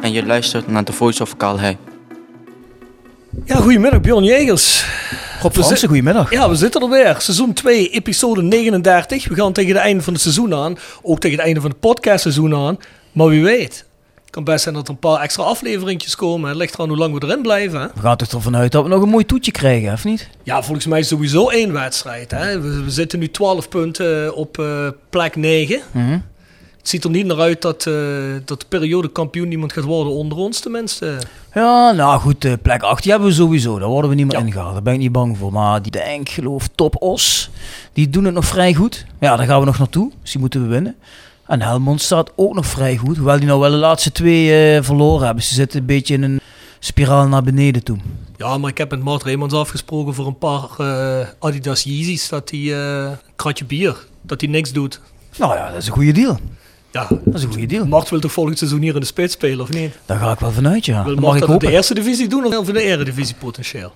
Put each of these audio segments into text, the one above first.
En je luistert naar The Voice of Calais. Ja, goedemiddag Bjorn Jegers. Rob Fransen, goedemiddag. Ja, we zitten er weer. Seizoen 2, episode 39. We gaan tegen het einde van het seizoen aan. Ook tegen het einde van het podcastseizoen aan. Maar wie weet. Het kan best zijn dat er een paar extra afleveringjes komen. Het ligt eraan hoe lang we erin blijven. Hè? We gaan toch ervan uit dat we nog een mooi toetje krijgen, of niet? Ja, volgens mij sowieso één wedstrijd. Hè? We, we zitten nu 12 punten op eh, plek 9. Mhm. Het ziet er niet naar uit dat, eh, dat de periode kampioen iemand gaat worden onder ons tenminste. Ja, nou goed, eh, plek 8 die hebben we sowieso. Daar worden we niet meer Ja. ingehaald. Daar ben ik niet bang voor. Maar die denk, geloof, top Os, die doen het nog vrij goed. Ja, daar gaan we nog naartoe. Dus die moeten we winnen. En Helmond staat ook nog vrij goed. Hoewel die nou wel de laatste twee eh, verloren hebben. Ze zitten een beetje in een spiraal naar beneden toe. Ja, maar ik heb met Mart Reemans afgesproken voor een paar Adidas Yeezys. Dat hij een kratje bier, dat hij niks doet. Nou ja, dat is een goede deal. Ja, Dat is een goede deal. Mart wil toch volgend seizoen hier in de spits spelen, of niet? Daar ga ik wel vanuit, ja. Wil Mart ik dat in de eerste divisie doen of in de eredivisie potentieel?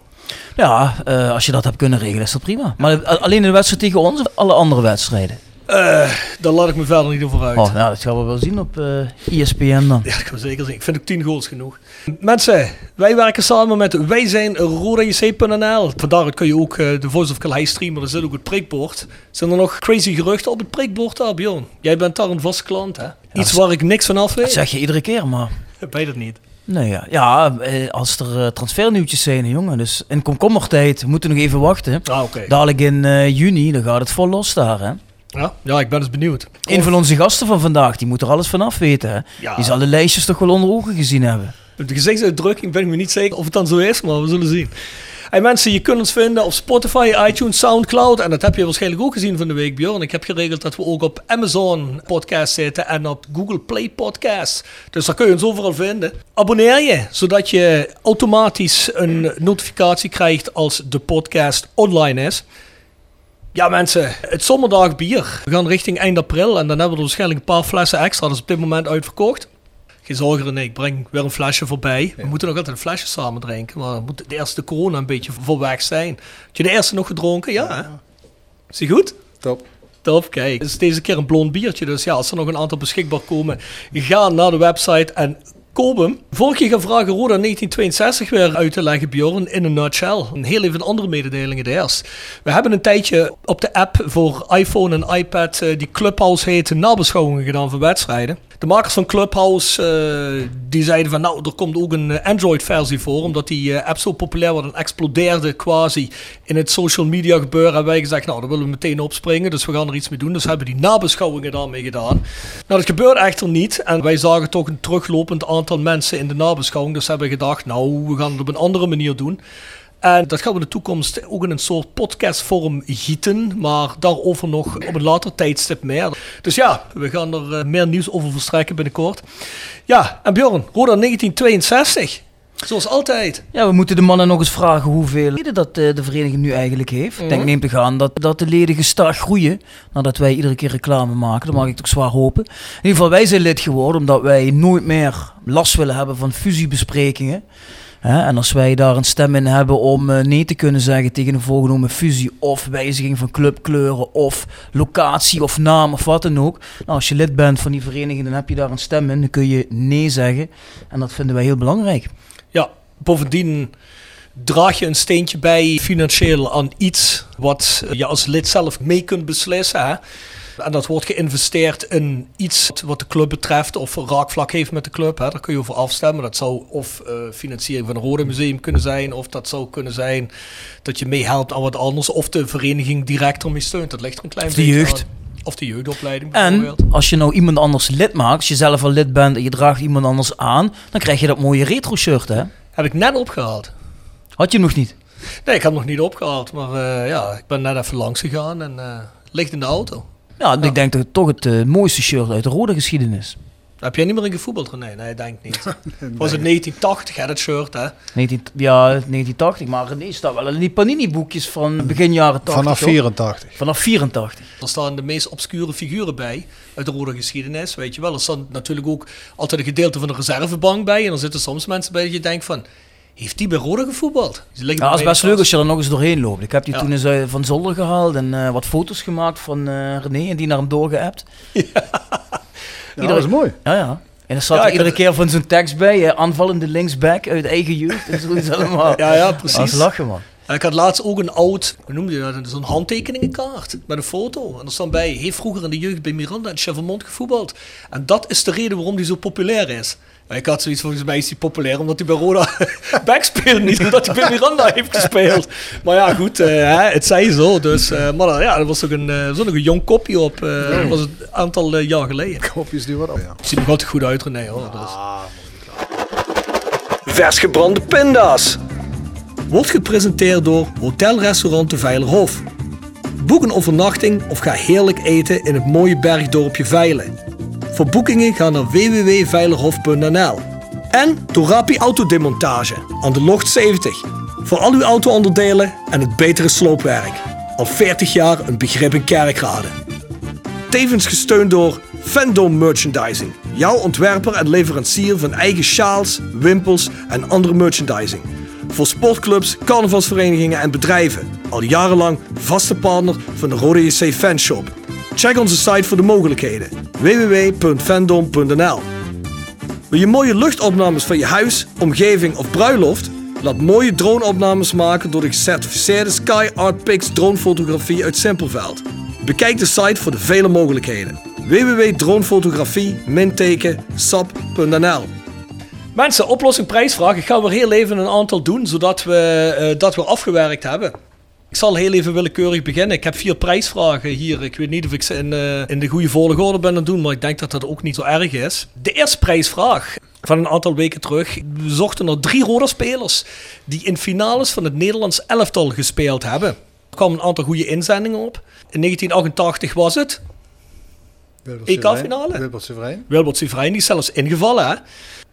Ja, eh, als je dat hebt kunnen regelen, is dat prima. Maar a- alleen in de wedstrijd tegen ons of alle andere wedstrijden? Eh, daar laat ik me verder niet over uit. Oh, nou, dat gaan we wel zien op eh ESPN dan. Ja, dat kan zeker zien. Ik vind ook 10 goals genoeg. Mensen, wij werken samen met Wij zijn kun je ook eh, de Voice of Calais streamen. Er zit ook het prikbord. Zijn er nog crazy geruchten op het prikbord daar, Bjorn? Jij bent daar een vaste klant, hè? Iets waar ik niks van af Dat weet? zeg je iedere keer, maar... Weet het niet. Nee, ja, ja eh, als er transfernieuwtjes zijn, jongen. Dus in komkommertijd, we moeten nog even wachten. Ah, oké. Dadelijk in juni, dan gaat het vol los daar, hè. Ja, ja, ik ben dus benieuwd. Een van onze gasten van vandaag, die moet er alles vanaf weten, hè. Ja. Die zal de lijstjes toch wel onder ogen gezien hebben. De gezichtsuitdrukking ben ik me niet zeker of het dan zo is, maar we zullen zien. Hey mensen, je kunt ons vinden op Spotify, iTunes, Soundcloud. En dat heb je waarschijnlijk ook gezien van de week, Bjorn. Ik heb geregeld dat we ook op Amazon Podcast zitten en op Google Play Podcast. Dus daar kun je ons overal vinden. Abonneer je, zodat je automatisch een notificatie krijgt als de podcast online is. Ja mensen, het zomerdag bier. We gaan richting eind april en dan hebben we er waarschijnlijk een paar flessen extra. Dat is op dit moment uitverkocht. Geen zorgen René, ik breng weer een flesje voorbij. We moeten nog altijd een flesje samen drinken, maar dan moet de eerste corona een beetje voor weg zijn. Heb je de eerste nog gedronken? Ja. hè? Is die goed? Top. Top, kijk. Het is deze keer een blond biertje, dus ja, als er nog een aantal beschikbaar komen, ga naar de website en hem. Vorige keer gevraagd Roda 1962 weer uit te leggen, Bjorn, in een nutshell. Een heel even andere mededelingen eerst. We hebben een tijdje op de app voor iPhone en iPad, eh, die Clubhouse heet, nabeschouwingen gedaan van wedstrijden. De makers van Clubhouse eh, die zeiden van nou, er komt ook een eh, Android-versie voor, omdat die app zo populair wordt en explodeerde quasi in het social media gebeuren. Hebben wij gezegd, nou, daar willen we meteen opspringen, dus we gaan er iets mee doen. Dus hebben die nabeschouwingen daarmee gedaan. Nou, dat gebeurt echter niet en wij zagen toch een teruglopend aantal mensen in de nabeschouwing, dus hebben gedacht, nou, we gaan het op een andere manier doen. En dat gaan we de toekomst ook in een soort podcastvorm gieten. Maar daarover nog op een later tijdstip meer. Dus ja, we gaan er eh, meer nieuws over verstrekken binnenkort. Ja, en Bjorn, Roda 1962. Zoals altijd. Ja, we moeten de mannen nog eens vragen hoeveel leden dat eh, de vereniging nu eigenlijk heeft. Ik denk neem te gaan dat, dat de leden gestaag groeien. Nadat wij iedere keer reclame maken. Dat mag ik toch zwaar hopen. In ieder geval, wij zijn lid geworden omdat wij nooit meer last willen hebben van fusiebesprekingen. Hè, en als wij daar een stem in hebben om eh, nee te kunnen zeggen tegen een voorgenomen fusie of wijziging van clubkleuren of locatie of naam of wat dan ook. Nou, als je lid bent van die vereniging, dan heb je daar een stem in. Dan kun je nee zeggen. En dat vinden wij heel belangrijk. Ja, bovendien draag je een steentje bij financieel aan iets wat je als lid zelf mee kunt beslissen. Hè? En dat wordt geïnvesteerd in iets wat de club betreft of raakvlak heeft met de club. Hè? Daar kun je over afstemmen. Dat zou of eh, financiering van een Rode Museum kunnen zijn, of dat zou kunnen zijn dat je meehelpt aan wat anders, of de vereniging direct ermee steunt. Dat ligt er een klein Of de beetje jeugd. aan. Of de jeugdopleiding En bijvoorbeeld. als je nou iemand anders lid maakt, als je zelf al lid bent en je draagt iemand anders aan, dan krijg je dat mooie retro shirt, hè? Heb ik net opgehaald. Had je nog niet? Nee, ik heb hem nog niet opgehaald, maar eh, ja, ik ben net even langs gegaan en eh ligt in de auto. Ja, ik denk dat het toch het eh, mooiste shirt uit de rode geschiedenis. Heb jij niet meer in gevoetbald, René? Nee, ik denk niet. Was het 1980, hè, dat shirt, hè? 19, ja, 1980, maar René staat wel in die Panini-boekjes van begin jaren 80. Vanaf toch? 84. Vanaf 84. Er staan de meest obscure figuren bij uit de rode geschiedenis, weet je wel. Er staan natuurlijk ook altijd een gedeelte van de reservebank bij. En er zitten soms mensen bij dat je denkt van, heeft die bij rode gevoetbald? Ja, bij dat is best leuk als je er nog eens doorheen loopt. Ik heb die Ja. toen eens eh, van zolder gehaald en eh, wat foto's gemaakt van eh, René en die naar hem doorgeappt. Ja, dat is mooi. Ja, ja. En er staat Ja, er iedere had- keer van zo'n tekst bij, aanvallende linksback uit eigen jeugd en zoiets allemaal. Ja, ja, Dat precies. is lachen, man. En ik had laatst ook een oud, hoe noemde je dat, zo'n handtekeningenkaart met een foto. En er stond bij, heeft vroeger in de jeugd bij Miranda en Chevermont gevoetbald. En dat is de reden waarom die zo populair is. En ik had zoiets, volgens mij is hij populair omdat hij bij Roda back speelde, niet omdat hij bij Miranda heeft gespeeld. Maar ja, goed, eh, hè, het zei zo. Dus, eh, maar ja, er was ook een, eh, nog een jong kopje op, eh, dat was een aantal eh, jaar geleden. Kopjes die wat op. Ja. Ziet er altijd goed uit, René. Hoor. Dus. Vers gebrande pinda's. Wordt gepresenteerd door Hotel Restaurant de Veilerhof. Boek een overnachting of ga heerlijk eten in het mooie bergdorpje Veilen. Voor boekingen ga naar www.veilerhof.nl. En door Rapi Autodemontage aan de Locht 70. Voor al uw auto-onderdelen en het betere sloopwerk. Al 40 jaar een begrip in Kerkrade. Tevens gesteund door Fandom Merchandising. Jouw ontwerper en leverancier van eigen sjaals, wimpels en andere merchandising. Voor sportclubs, carnavalsverenigingen en bedrijven. Al jarenlang vaste partner van de Rode JC Fanshop. Check onze site voor de mogelijkheden. www.fandom.nl Wil je mooie luchtopnames van je huis, omgeving of bruiloft? Laat mooie droneopnames maken door de gecertificeerde Sky Art Pix dronefotografie uit Simpelveld. Bekijk de site voor de vele mogelijkheden. www.dronefotografie-sap.nl Mensen, oplossing prijsvraag. Ik ga weer heel even een aantal doen, zodat we eh, dat weer afgewerkt hebben. Ik zal heel even willekeurig beginnen. Ik heb vier prijsvragen hier. Ik weet niet of ik ze in, eh, in de goede volgorde ben aan het doen, maar ik denk dat dat ook niet zo erg is. De eerste prijsvraag van een aantal weken terug. We zochten naar drie rode spelers die in finales van het Nederlands elftal gespeeld hebben. Er kwamen een aantal goede inzendingen op. In 1988 was het EK-finale? Wilbert Soeverein. Wilbert Sivrein, die is zelfs ingevallen. Hè?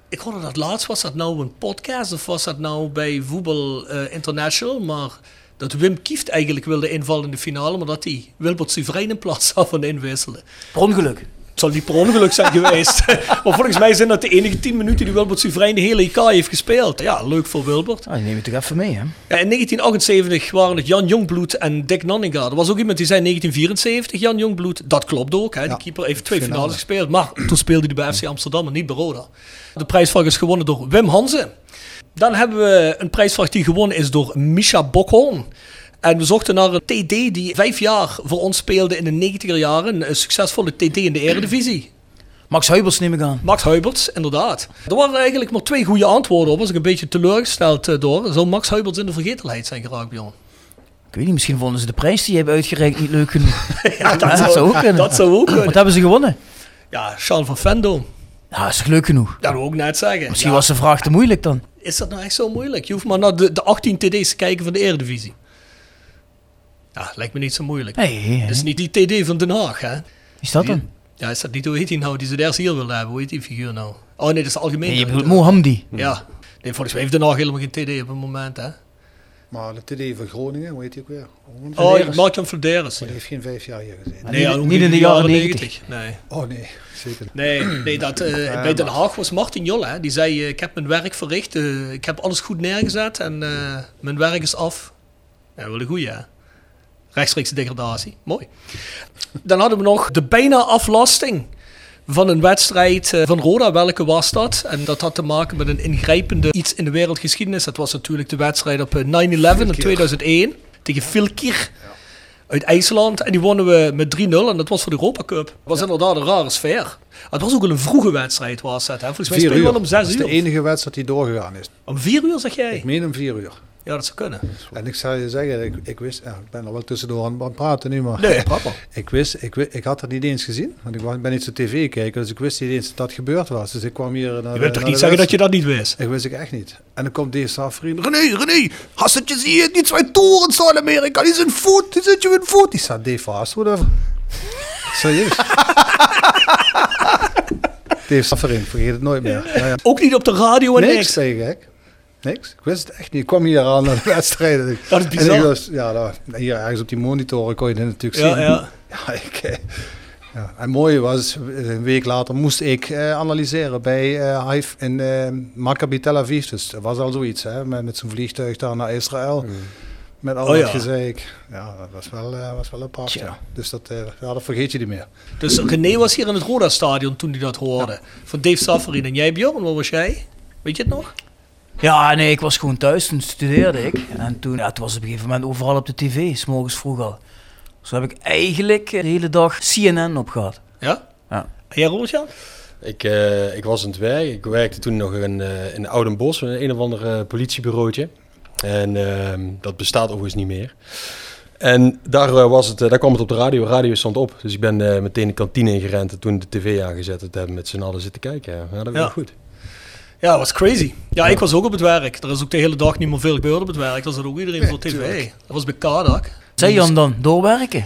Ik hoorde dat laatst, was dat nou een podcast of was dat nou bij Voetbal eh, International? Maar dat Wim Kieft eigenlijk wilde invallen in de finale, maar dat hij Wilbert Sivrein in plaats daarvan inwisselde. Per ongeluk. Het zal niet per ongeluk zijn geweest. maar volgens mij zijn dat de enige 10 minuten die Wilbert Sivrein de hele IK heeft gespeeld. Ja, leuk voor Wilbert. Ah, die neem je toch even mee, hè? Ja, in 1978 waren het Jan Jongbloed en Dick Nanninga. Er was ook iemand die zei 1974, Jan Jongbloed. Dat klopt ook. Hè. Ja, Die keeper heeft twee finale. finales gespeeld. Maar toen speelde hij bij FC Amsterdam en niet bij Roda. De prijsvraag is gewonnen door Wim Hansen. Dan hebben we een prijsvraag die gewonnen is door Misha Bokholm. En we zochten naar een TD die vijf jaar voor ons speelde in de 90er jaren. Een succesvolle TD in de Eredivisie. Max Huibers neem ik aan. Max Huiberts, inderdaad. Er waren eigenlijk maar twee goede antwoorden op. Was ik een beetje teleurgesteld eh, door. Zou Max Huiberts in de vergetelheid zijn geraakt, Bjorn? Ik weet niet, misschien vonden ze de prijs die je hebt uitgereikt niet leuk genoeg. Ja, dat zou ook kunnen. Dat zou ook kunnen. Wat hebben ze gewonnen? Ja, Charles van Vendo. Ja, is toch leuk genoeg? Dat wil ik ook net zeggen. Misschien ja. was de vraag te moeilijk dan. Is dat nou echt zo moeilijk? Je hoeft maar naar de, de 18 TD's te kijken van de Eredivisie. Ja, lijkt me niet zo moeilijk. Nee, Dat is niet die TD van Den Haag, hè? is dat dan? Ja, is dat niet, hoe heet die nou, die ze eerst hier wilden hebben? Hoe heet die figuur nou? Oh nee, dat is algemeen. Nee, je bedoelt Mohamdi. Ja. Nee, volgens mij heeft Den Haag helemaal geen TD op het moment, hè? Maar de TD van Groningen, hoe heet die ook weer? Oh, Mark-Jan Flederis. Maar die heeft geen vijf jaar hier gezeten. Nee, niet, in de jaren 90. 90. Nee. Oh nee, zeker. Nee, nee dat, eh, bij Den Haag was Martin Jol, hè? die zei: eh, Ik heb mijn werk verricht, eh, ik heb alles goed neergezet en eh, mijn werk is af. Ja, wel een goeie, hè? Rechtstreekse degradatie. Mooi. Dan hadden we nog de bijna aflasting van een wedstrijd eh, van Roda. Welke was dat? En dat had te maken met een ingrijpende iets in de wereldgeschiedenis. Dat was natuurlijk de wedstrijd op eh, 9-11 in 2001 tegen Filkir uit IJsland. En die wonnen we met 3-0 en dat was voor de Europa Cup. Het was inderdaad een rare sfeer. Het was ook wel een vroege wedstrijd was het. Hè? Volgens mij uur. wel om 6 Dat is uur. de enige wedstrijd die doorgegaan is. Om 4 uur zeg jij? Ik meen om vier uur. Ja, dat zou kunnen. En ik zou je zeggen, ik, ik wist, ja, ik ben er wel tussendoor aan, aan het praten nu, maar Nee, papa. ik wist, ik, ik had dat niet eens gezien, want ik ben niet zo tv kijken, dus ik wist niet eens dat dat gebeurd was. Dus ik kwam hier naar Je wilt toch niet zeggen dat je dat niet wist? Ik wist ik echt niet. En dan komt deze vriend. René, René, hast het gezien? Die twee toren in Amerika, die zijn voet, die zit je in voet. Die staat Dave vast, whatever. Serieus. Dave Safferin, vergeet het nooit meer. Nou ja. Ook niet op de radio en niks, niks. gek. Niks. Ik wist het echt niet. Ik kwam hier aan naar de wedstrijd. Dat is En bizar. ik was, ja, hier ergens op die monitoren kon je het natuurlijk Ja, zien. ja. Ja, ik, eh, ja. En het mooie was, een week later moest ik eh, analyseren bij eh Hive in eh Maccabi Tel Aviv. Dus dat was al zoiets, hè, met, met zo'n vliegtuig daar naar Israël. Met al Oh, dat ja. gezeik. Ja, dat was wel, eh, was wel apart, ja. Dus dat, eh, ja, dat vergeet je niet meer. Dus René was hier in het Roda-stadion toen hij dat hoorde. Van Dave Safferin. En jij Bjorn, waar was jij? Weet je het nog? Ja, nee, ik was gewoon thuis. Toen studeerde ik. En toen, ja, toen was het op een gegeven moment overal op de tv, s morgens vroeg al. Dus heb ik eigenlijk de hele dag CNN op gehad. Ja? Ja. En jij Robert-Jan? Ik, eh, ik was aan het werk. Ik werkte toen nog in, eh in Oudenbosch, een, een of ander eh, politiebureautje. En ehm, dat bestaat overigens niet meer. En daar, was het, daar kwam het op de radio. De radio stond op. Dus ik ben eh, meteen de kantine ingerend en toen de tv aangezet. En hebben met z'n allen zitten kijken. Ja, ja dat was Ja. goed. Ja, dat was crazy. Ja, ik was ook op het werk. Er is ook de hele dag niet meer veel gebeurd op het werk. Er zat ook iedereen voor tv. tuurlijk. Dat was bij Kadak. Zei Jan dan, doorwerken?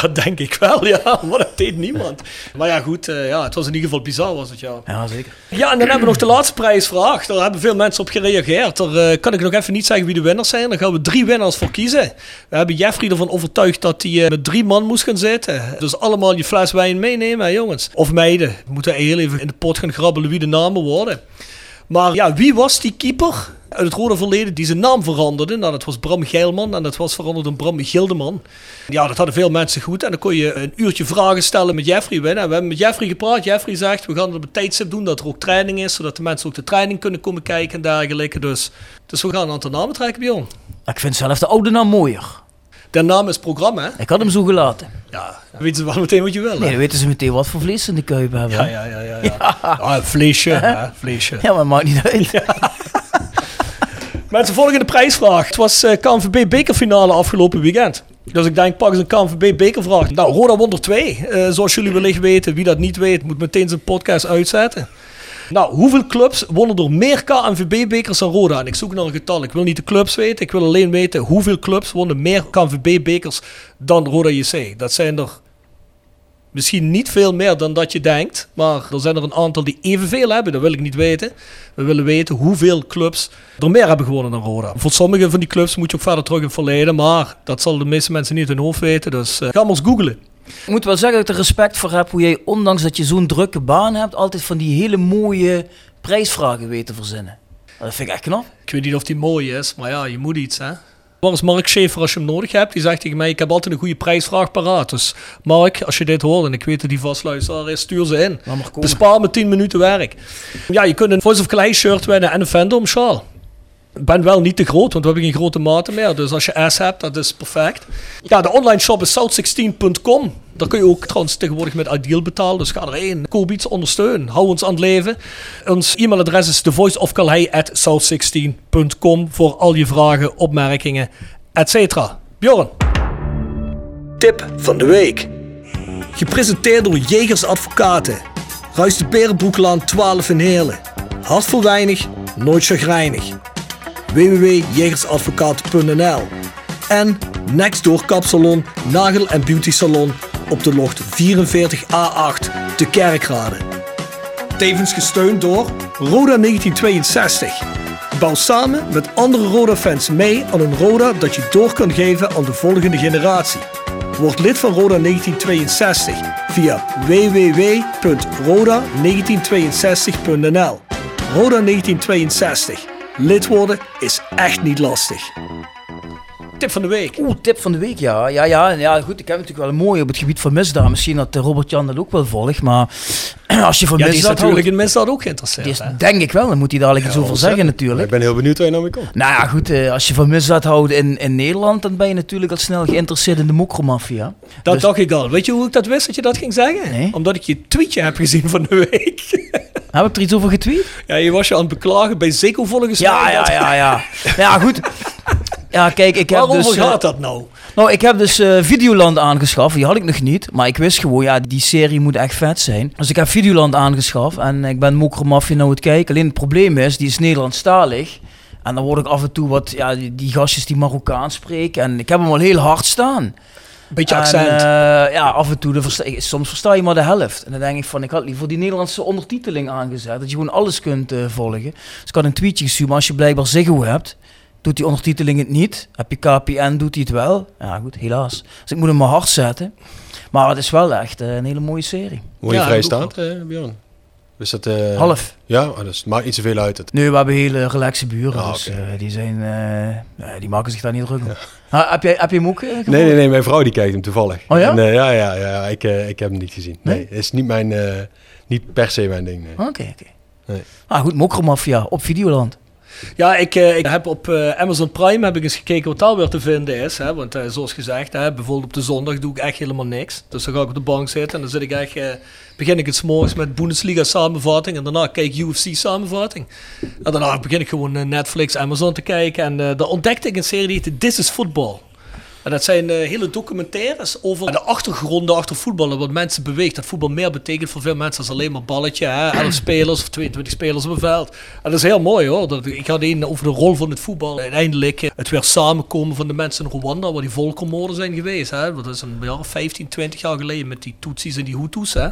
Dat denk ik wel, ja. Maar dat deed niemand. Maar ja, goed. eh, ja, het was in ieder geval bizar, was het, ja. Ja, zeker. Ja, en dan hebben we nog de laatste prijsvraag. Daar hebben veel mensen op gereageerd. Daar eh, kan ik nog even niet zeggen wie de winnaars zijn. Daar gaan we drie winnaars voor kiezen. We hebben Jeffrey ervan overtuigd dat hij eh, met drie man moest gaan zitten. Dus allemaal je fles wijn meenemen, hè, jongens. Of meiden. We moeten heel even in de pot gaan grabbelen wie de namen worden. Maar ja, wie was die keeper uit het rode verleden die zijn naam veranderde? Nou, dat was Bram Geilman en dat was veranderd in Bram Gildeman. Ja, dat hadden veel mensen goed. En dan kon je een uurtje vragen stellen met Jeffrey. we hebben met Jeffrey gepraat. Jeffrey zegt, we gaan het op een tijdstip doen dat er ook training is. Zodat de mensen ook de training kunnen komen kijken en dergelijke. Dus, dus we gaan een aantal namen trekken, Bjorn. Ik vind zelf de oude naam mooier. De naam is programma, hè? Ik had hem zo gelaten. Ja, dan weten ze wel meteen wat je wil. hè? Nee, dan weten ze meteen wat voor vlees ze in de kuip hebben. Ja, ja, ja, ja. ja. Ah, vleesje, hè? Vleesje. Ja, maar maakt niet uit. Mensen, volgende prijsvraag. Het was eh KNVB bekerfinale afgelopen weekend. Dus ik denk, pak eens een KNVB bekervraag. Nou, Roda Wonder 2. eh, zoals jullie wellicht weten. Wie dat niet weet, moet meteen zijn podcast uitzetten. Nou, hoeveel clubs wonnen er meer KNVB-bekers dan Roda? En ik zoek naar een getal. Ik wil niet de clubs weten. Ik wil alleen weten hoeveel clubs wonnen meer KNVB-bekers dan Roda JC. Dat zijn er misschien niet veel meer dan dat je denkt. Maar er zijn er een aantal die evenveel hebben. Dat wil ik niet weten. We willen weten hoeveel clubs er meer hebben gewonnen dan Roda. Voor sommige van die clubs moet je ook verder terug in het verleden. Maar dat zal de meeste mensen niet in hun hoofd weten. Dus eh, ga maar eens googlen. Ik moet wel zeggen dat ik er respect voor heb hoe jij, ondanks dat je zo'n drukke baan hebt, altijd van die hele mooie prijsvragen weet te verzinnen. Dat vind ik echt knap. Ik weet niet of die mooi is, maar ja, je moet iets hè. Waar is Mark Schaefer als je hem nodig hebt? Die zegt tegen mij, ik heb altijd een goede prijsvraag paraat. Dus Mark, als je dit hoort, en ik weet dat die vastluisteraar is, stuur ze in. Bespaar me 10 minuten werk. Ja, je kunt een Voice of Calais shirt winnen en een Fandom sjaal. Ben wel niet te groot, want we hebben geen grote maten meer. Dus als je S hebt, dat is perfect. Ja, de online shop is south16.com. Daar kun je ook trouwens tegenwoordig met Ideal betalen. Dus ga erheen. Koop iets, ondersteun. Hou ons aan het leven. Ons e-mailadres is thevoiceofcalais.south16.com voor al je vragen, opmerkingen, etc. Bjorn. Tip van de week. Gepresenteerd door Jegers Advocaten. Ruis de Berenbroeklaan 12 in Heerlen. Hart weinig, nooit chagrijnig. www.jegersadvocaten.nl En Nextdoor Kapsalon, Nagel en Beauty Salon op de locht 44A8 te Kerkrade. Tevens gesteund door Roda 1962. Bouw samen met andere Roda-fans mee aan een Roda dat je door kan geven aan de volgende generatie. Word lid van Roda 1962 via www.roda1962.nl. Roda 1962. Lid worden is echt niet lastig. Tip van de week. Oeh, tip van de week, ja. Ja, ja, ja goed. Ik heb natuurlijk wel een mooie op het gebied van misdaad. Misschien dat eh, Robert-Jan dat ook wel volgt, maar als je van Ja, die is misdaad natuurlijk houdt- in misdaad ook geïnteresseerd. die is, hè? denk ik wel, dan moet hij dadelijk iets over zeggen natuurlijk. Ik ben heel benieuwd waar je nou mee komt. Nou ja, goed, eh, als je van misdaad houdt in, in Nederland, dan ben je natuurlijk al snel geïnteresseerd in de mokromafia. Dat Dus- dacht ik al. Weet je hoe ik dat wist dat je dat ging zeggen? Nee. Omdat ik je tweetje heb gezien van de week. Heb ik er iets over getweet? Ja, je was je aan het beklagen bij Zeko volgens Ja, mij. ja, ja, ja. Ja, goed. Ja, kijk, ik heb Waarover dus... eh, gaat dat nou? Nou, ik heb dus eh, Videoland aangeschaft. Die had ik nog niet. Maar ik wist gewoon, ja, die serie moet echt vet zijn. Dus ik heb Videoland aangeschaft. En ik ben Mokromafia nou het kijken. Alleen het probleem is, die is Nederlandstalig. En dan word ik af en toe wat, ja, die, die gastjes die Marokkaans spreken. En ik heb hem al heel hard staan. Beetje En, accent. eh, ja, af en toe, de versta- soms versta je maar de helft. En dan denk ik van, ik had liever die Nederlandse ondertiteling aangezet. Dat je gewoon alles kunt volgen. Dus ik had een tweetje gestuurd, maar als je blijkbaar Ziggo hebt, doet die ondertiteling het niet. Heb je KPN, doet hij het wel. Ja goed, helaas. Dus ik moet hem maar hard zetten. Maar het is wel echt eh, een hele mooie serie. Word je Ja, vrij staand, eh, Bjorn? Is dat, eh, Half. Ja, oh, dus het maakt niet zoveel uit. Het. Nee, we hebben hele relaxe buren, Ah, dus eh, die zijn, eh, ja, die maken zich daar niet druk om. Heb, jij, heb je hem ook? Nee, nee, nee, mijn vrouw die kijkt hem toevallig. Oh ja? En, ja, ja, ja, ik, ik heb hem niet gezien. Nee, Nee? het is niet, mijn, eh, niet per se mijn ding. Nee. Oké, oké. Nee. Ah goed, Mokromafia op Videoland. Ja, ik, eh, ik heb op eh, Amazon Prime heb ik eens gekeken wat daar weer te vinden is. Hè? Want eh, zoals gezegd, hè, bijvoorbeeld op de zondag doe ik echt helemaal niks. Dus dan ga ik op de bank zitten en dan zit ik begin ik het morgens met Bundesliga samenvatting. En daarna kijk ik UFC samenvatting. En daarna begin ik gewoon Netflix, Amazon te kijken. En daar ontdekte ik een serie die heette This is Football. En dat zijn eh, hele documentaires over de achtergronden achter voetballen. Wat mensen beweegt. Dat voetbal meer betekent voor veel mensen dan alleen maar balletje. Hè? 11 spelers of 22 spelers op een veld. En dat is heel mooi hoor. Dat, ik had een over de rol van het voetbal. Uiteindelijk eh, het weer samenkomen van de mensen in Rwanda. Waar die volkenmoorden zijn geweest. Hè? Dat is een jaar of 15, 20 jaar geleden met die Tutsis en die Hutus. Hè?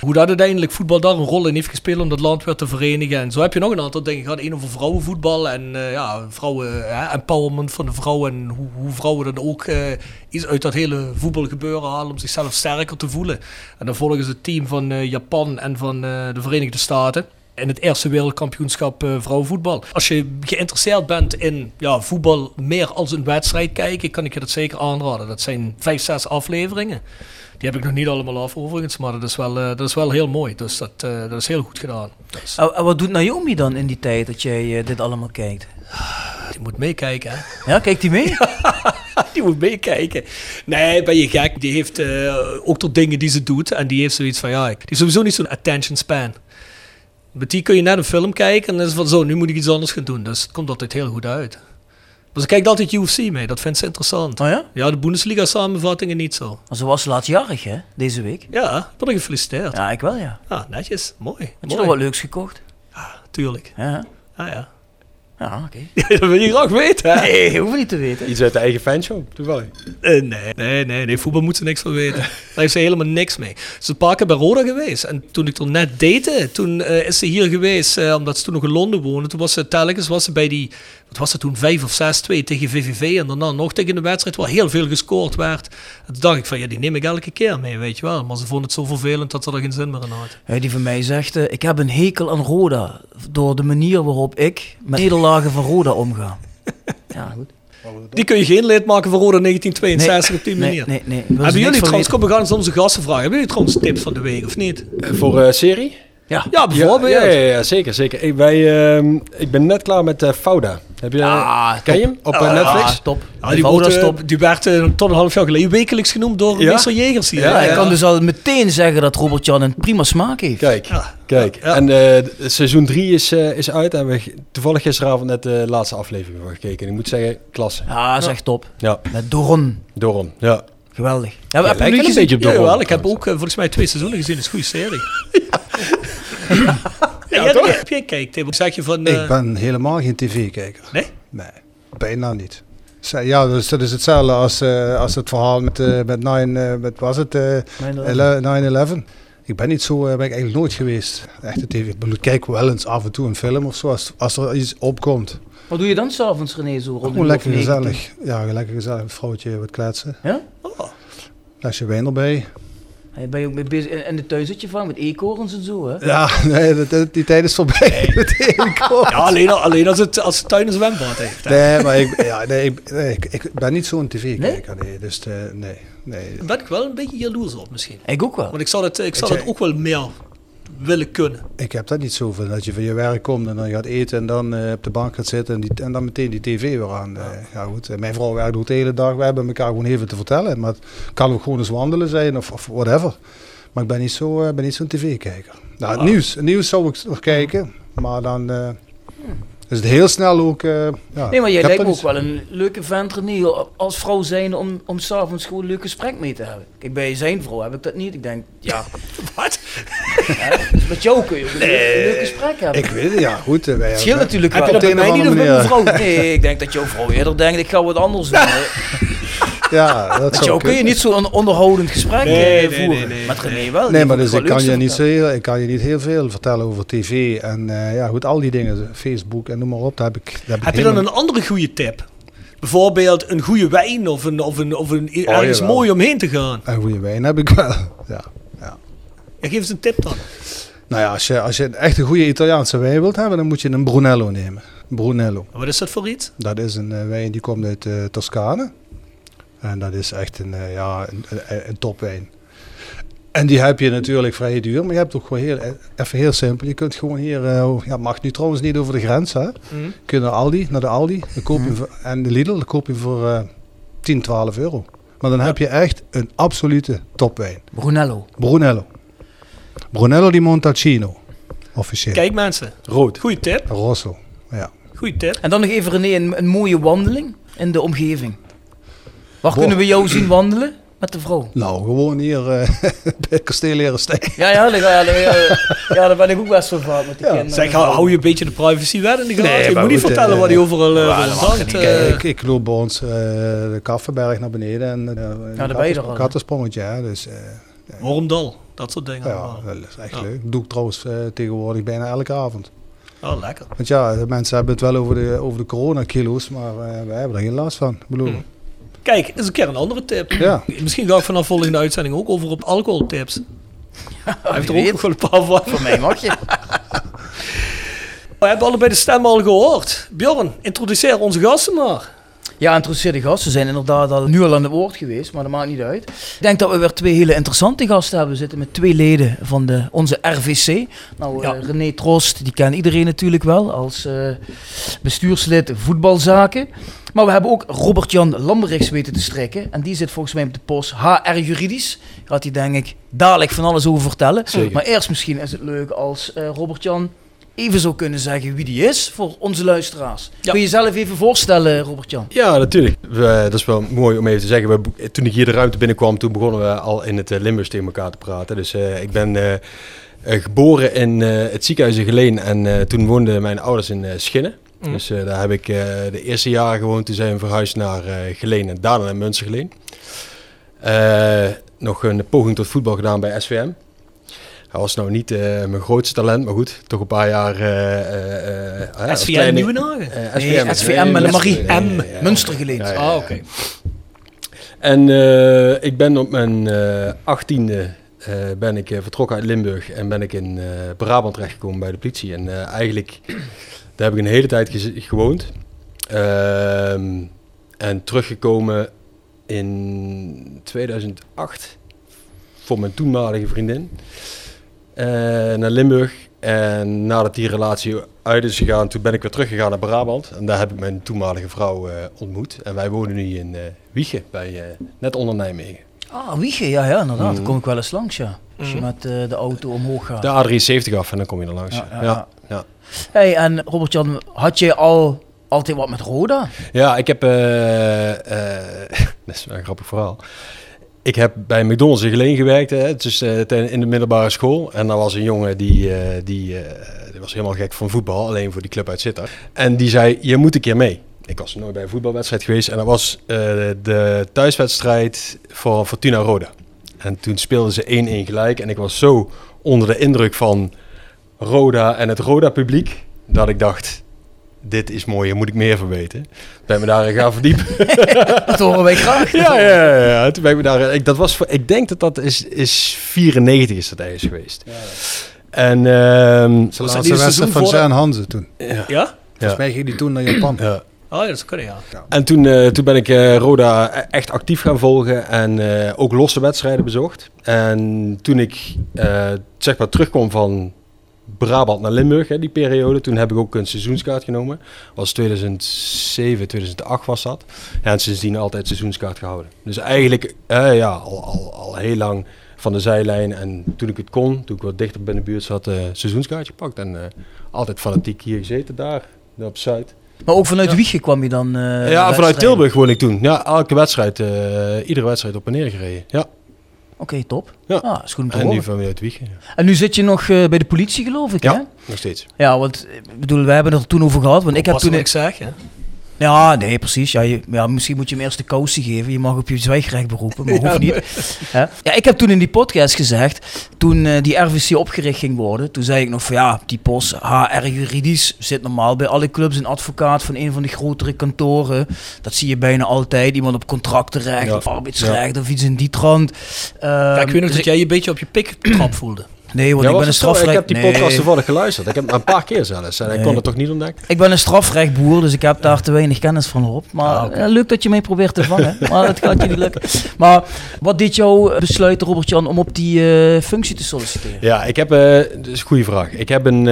Hoe dat uiteindelijk voetbal daar een rol in heeft gespeeld om dat land weer te verenigen. En zo heb je nog een aantal dingen gehad. Eén over vrouwenvoetbal en eh, ja, vrouwen, hè, empowerment van de vrouwen. En hoe, hoe vrouwen dan ook eh, iets uit dat hele voetbalgebeuren halen om zichzelf sterker te voelen. En dan volgen ze het team van eh, Japan en van eh, de Verenigde Staten. In het eerste wereldkampioenschap eh, vrouwenvoetbal. Als je geïnteresseerd bent in ja, voetbal meer als een wedstrijd kijken, kan ik je dat zeker aanraden. Dat zijn vijf, zes afleveringen. Die heb ik nog niet allemaal af overigens, maar dat is wel, eh, dat is wel heel mooi. Dus dat, eh, dat is heel goed gedaan. Dus, En en wat doet Naomi dan in die tijd dat jij eh, dit allemaal kijkt? die moet meekijken, hè? Ja, kijkt hij mee? die moet meekijken. Nee, ben je gek. Die heeft ook tot dingen die ze doet. En die heeft zoiets van, ja, ik- die is sowieso niet zo'n attention span. Met die kun je net een film kijken en dan is het van zo, nu moet ik iets anders gaan doen. Dus het komt altijd heel goed uit. Maar ze kijkt altijd UFC mee, dat vindt ze interessant. Oh ja? Ja, de Bundesliga samenvattingen niet zo. Maar ze was laatstjarig, hè, deze week. Ja, ik gefeliciteerd. Ja, ik wel, ja. Ah, netjes, mooi. Had je nog wat leuks gekocht? Tuurlijk. Ja. Ah ja. Ja, oké. dat wil je graag weten, hè? Nee, hoeven niet te weten. Iets uit de eigen fanshow, toevallig. Eh, nee, nee, nee, nee, voetbal moet ze niks van weten. Daar heeft ze helemaal niks mee. Ze is een paar keer bij Roda geweest. En toen ik er net date, toen eh, is ze hier geweest, eh, omdat ze toen nog in Londen woonde. Toen was ze telkens was ze bij die, wat was het toen, 5 of 6-2 tegen VVV. En daarna nog tegen een wedstrijd waar heel veel gescoord werd. En toen dacht ik van, ja, die neem ik elke keer mee, weet je wel. Maar ze vond het zo vervelend dat ze er geen zin meer in had. Hij die van mij zegt, ik heb een hekel aan Roda. Door de manier waarop ik met van Roda omga. Ja, goed. Die kun je geen lid maken voor Roda 1962 op die nee, manier. Nee, nee. Hebben jullie van trouwens, kom, we gaan eens onze gasten vragen. Hebben jullie trouwens tips van de week of niet? Voor eh, serie? Ja. Ja, bijvoorbeeld. Ja, ja, ja, ja, zeker, zeker. Ik, wij, ehm, ik ben net klaar met eh, Fauda. Heb je, Ah, ken je hem op eh, Ah, Netflix? Ja, top. Ja, Die wordt, eh, top. die werd tot een half jaar geleden wekelijks genoemd door Ja? meester Jegers hier. Ja, Ja, ik kan dus al meteen zeggen dat Robert-Jan een prima smaak heeft. Kijk, Ja. kijk. Ja. En eh, seizoen 3 is, eh, is uit en we toevallig gisteravond net de laatste aflevering van gekeken. En ik moet zeggen, klasse. Ja, dat is echt top. Ja, Met Doron. Doron. Ja. Geweldig. Ja, Ja, heb je nu een beetje op Ja, Doron. ik heb ook volgens mij twee seizoenen gezien. Dat is een goede serie. Ja, Ja, toch? Heb jij kijkt? Zeg je van... eh, Ik ben helemaal geen tv-kijker. Nee? Nee, bijna niet. Ja, dus dat is hetzelfde als, eh, als het verhaal met, eh met 9, eh, met, was het, eh, 9/11. 9-11. Ik ben niet zo, eh, ben ik eigenlijk nooit geweest. Echte tv. Ik kijk wel eens af en toe een film of zo, als, als er iets opkomt. Wat doe je dan s'avonds, René, zo rond Gewoon lekker gezellig. Ja, lekker gezellig. Een vrouwtje wat kletsen. Ja? Flesje wijn erbij. Ben je ook mee bezig in in de tuin zit je van met eekhoorns en zo, hè? Ja, nee, dat- dat- die tijd is voorbij. Met de eekhoorns. Ja, alleen, alleen als, het, als de tuin een zwembad heeft. hè. Nee, maar ik, ja, nee, ik, nee, ik, ik ben niet zo'n tv-kijker. Nee? dus eh, nee, nee. Daar ben ik wel een beetje jaloers op misschien. Ik ook wel. Want ik zou dat, ik zou je- ook wel meer willen kunnen. Ik heb dat niet zoveel. Dat je van je werk komt en dan gaat eten en dan eh, op de bank gaat zitten en, die, en dan meteen die tv weer aan. Eh, ja, goed. Eh, Mijn vrouw werkt ook de hele dag. We hebben elkaar gewoon veel te vertellen. Maar het kan ook gewoon eens wandelen zijn of, of whatever. Maar ik ben niet zo, eh, ben niet zo'n tv-kijker. Nou, het Ah. nieuws, het nieuws zou ik nog kijken. Maar dan is het heel snel ook... eh, ja, Nee, maar jij heb lijkt me dat ook wel een leuke vent, René, als vrouw zijn om, om s'avonds gewoon een leuk gesprek mee te hebben. Kijk, bij zijn vrouw heb ik dat niet. Ik denk, ja, Wat? hè, dus met jou kun je ook een, leuk, een leuk gesprek hebben. Ik weet het, ja goed. eh, wij Het scheelt natuurlijk heb wel. je op bij mij niet of met mijn vrouw. Nee, ik denk dat jouw vrouw eerder denkt, ik ga wat anders doen. Ja, dat zou jou kun je niet zo'n onderhoudend gesprek Nee, eh, nee, nee, voeren. nee, Met nee. René wel. Nee, maar dus ik kan, je niet heel, ik kan je niet heel veel vertellen over tv en eh, ja, goed, al die dingen, Facebook en noem maar op, daar heb ik, daar heb ik je dan een andere goede tip? Bijvoorbeeld een goede wijn of, een, of, een, of een, ergens jawel. mooi omheen te gaan. Een goede wijn heb ik wel, ja. Ja, geef eens een tip dan. Nou ja, als je, als je een echt een goede Italiaanse wijn wilt hebben, dan moet je een Brunello nemen. Brunello. Wat is dat voor iets? Dat is een eh, wijn die komt uit eh Toscane. En dat is echt een, eh, ja, een, een, een topwijn. En die heb je natuurlijk vrij duur, maar je hebt ook gewoon heel, eh, even heel simpel. Je kunt gewoon hier, eh, ja, mag nu trouwens niet over de grens, hè. Mhm. Kun je naar Aldi, naar de Aldi, dan koop je voor- en de Lidl, dan koop je voor eh 10, 12 euro. Maar dan heb je echt een absolute topwijn. Brunello. Brunello. Brunello di Montalcino, officieel. Kijk mensen, Rood. goede tip. Rosso, ja. Goeie tip. En dan nog even René, een, een mooie wandeling in de omgeving. Waar kunnen we jou zien wandelen met de vrouw? Nou, gewoon hier eh, bij Kasteel Herenstein. Ja, ja, daar, ja, daar- ja, ja, daar ben ik ook best wel vaak met de Ja. kinderen. Zeg, hou, hou je een beetje de privacy wel in de gaten. Nee, je moet niet vertellen eh, wat hij overal uh, ja, eh. ik, ik loop bij ons eh, de Kaffenberg naar beneden en uh, daar ben je er al, hè? kattensprongetje. hè, Dus, eh, Wormdal, dat soort dingen. ja, allemaal. dat is echt Ja. leuk. Dat doe ik trouwens eh, tegenwoordig bijna elke avond. Oh, lekker. Want ja, de mensen hebben het wel over de, over de coronakilo's, maar eh, wij hebben er geen last van. Ik bedoel, Hm. Kijk, eens een keer een andere tip. Ja. Misschien ga ik vanaf volgende uitzending ook over op alcoholtips. Hij heeft er ook nog wel een paar van. Voor mij mag je. We hebben allebei de stem al gehoord. Bjorn, introduceer onze gasten maar. Ja, interesseerde gasten. Ze zijn inderdaad al nu al aan het woord geweest, maar dat maakt niet uit. Ik denk dat we weer twee hele interessante gasten hebben. We zitten met twee leden van de, onze RVC. Nou, Ja. eh, René Trost, die kent iedereen natuurlijk wel als eh, bestuurslid voetbalzaken. Maar we hebben ook Robert-Jan Lamberichs weten te strekken. En die zit volgens mij op de post HR Juridisch. Gaat hij denk ik dadelijk van alles over vertellen. Zeker. Maar eerst misschien is het leuk als eh, Robert-Jan even zou kunnen zeggen wie die is voor onze luisteraars. Ja. Kun je jezelf even voorstellen, Robert-Jan? Ja, natuurlijk. We, dat is wel mooi om even te zeggen. We, toen ik hier de ruimte binnenkwam, toen begonnen we al in het uh, Limburgs tegen elkaar te praten. Dus eh, ik ben eh, eh, geboren in eh, het ziekenhuis in Geleen en eh, toen woonden mijn ouders in eh, Schinnen. Mhm. Dus eh, daar heb ik eh, de eerste jaren gewoond. Toen zijn we verhuisd naar eh, Geleen en daarna naar Münstergeleen. Eh nog een poging tot voetbal gedaan bij SVM. Hij was nou niet eh, mijn grootste talent, maar goed, toch een paar jaar... eh, eh, eh, als SVM kleine- Nieuwenhagen? Eh, Nee, SVM, SVM met de Marie nee, M. nee. Ja, ja, Ah, oké. En eh, ik ben op mijn eh, achttiende eh, ben ik eh, vertrokken uit Limburg en ben ik in eh, Brabant terechtgekomen bij de politie. En eh, eigenlijk, daar heb ik een hele tijd gewoond. Ehm, en teruggekomen in 2008 voor mijn toenmalige vriendin eh, naar Limburg. En nadat die relatie uit is gegaan, toen ben ik weer teruggegaan naar Brabant. En daar heb ik mijn toenmalige vrouw eh, ontmoet. En wij wonen nu in Wiegen, bij, net onder Nijmegen. Ah, Wiegen, ja, ja, inderdaad. Daar Mhm. kom ik wel eens langs, ja. Als je Mhm. met de auto omhoog gaat. De A73 af en dan kom je er langs. Ja. Hey, en Robert-Jan, had je al altijd wat met Roda? Ja, ik heb... eh, dat is wel een grappig verhaal. ik heb bij McDonald's in Geleen gewerkt, hè, het is eh, ten- in de middelbare school. En daar was een jongen die, die, die was helemaal gek van voetbal, alleen voor die club uit Sittard. En die zei, je moet een keer mee. Ik was nooit bij een voetbalwedstrijd geweest en dat was de thuiswedstrijd voor Fortuna Roda. En toen speelden ze 1-1 gelijk en ik was zo onder de indruk van Roda en het Roda-publiek, dat ik dacht, dit is mooi, hier moet ik meer van weten. Ben me daarin gaan verdiepen. Dat horen wij graag. Ja, ja, ja, ja. Toen ben ik me daar. Ik, dat was voor, ik denk dat dat is, is 94 is dat ergens geweest. En ehm De laatste wedstrijd van Jan Hanze toen. Ja. Ja? Volgens mij ging die toen naar Japan. Ja. Oh ja, dat kunnen, ja. En toen, eh, toen ben ik eh, Roda e- echt actief gaan volgen en eh, ook losse wedstrijden bezocht. En toen ik eh, zeg maar terugkwam van Brabant naar Limburg, hè, die periode, toen heb ik ook een seizoenskaart genomen. Was 2007, 2008 was dat. Ja, en sindsdien altijd seizoenskaart gehouden. Dus eigenlijk eh, ja, al, al, al heel lang van de zijlijn. En toen ik het kon, toen ik wat dichter bij de buurt zat, eh seizoenskaartje gepakt. En eh, altijd fanatiek hier gezeten daar, daar op Zuid. Maar ook vanuit Wiegen kwam je dan... eh, Ja, vanuit Tilburg woon ik toen. Ja, elke wedstrijd, iedere wedstrijd op en neer gereden. Ja. Oké, top. Ja. Ah, is goed om te En nu vanuit Wiegen. Ja. En nu zit je nog eh, bij de politie, geloof ik, Ja, hè? nog steeds. Ja, want eh, ik bedoel, we hebben het er toen over gehad. Want ik heb toen... wat ik zeg, hè. Ja, nee, precies. Ja, je, ja, misschien moet je hem eerst de kousen geven. Je mag op je zwijgrecht beroepen, maar hoeft niet. Hè? Ja, ik heb toen in die podcast gezegd, toen eh, die RVC opgericht ging worden, toen zei ik nog van ja, die post HR juridisch zit normaal bij alle clubs een advocaat van een van de grotere kantoren. Dat zie je bijna altijd. Iemand op contractenrecht, Ja. of arbeidsrecht, of iets in die trant. Ja, ik Ehm, weet nog dus dat jij je een beetje op je pik trap voelde. Nee, want Ja, ik ben een strafrecht... Ik heb die nee. podcast toevallig geluisterd. Ik heb hem een paar keer zelfs. En ik kon het toch niet ontdekken. Ik ben een strafrechtboer, dus ik heb daar te weinig kennis van op. Maar Ah, oké. eh, leuk dat je mij probeert te vangen. maar het gaat je niet lukken. Maar wat deed jou besluiten, Robert-Jan, om op die eh, functie te solliciteren? Ja, ik heb... eh dat is een goede vraag. Ik heb een...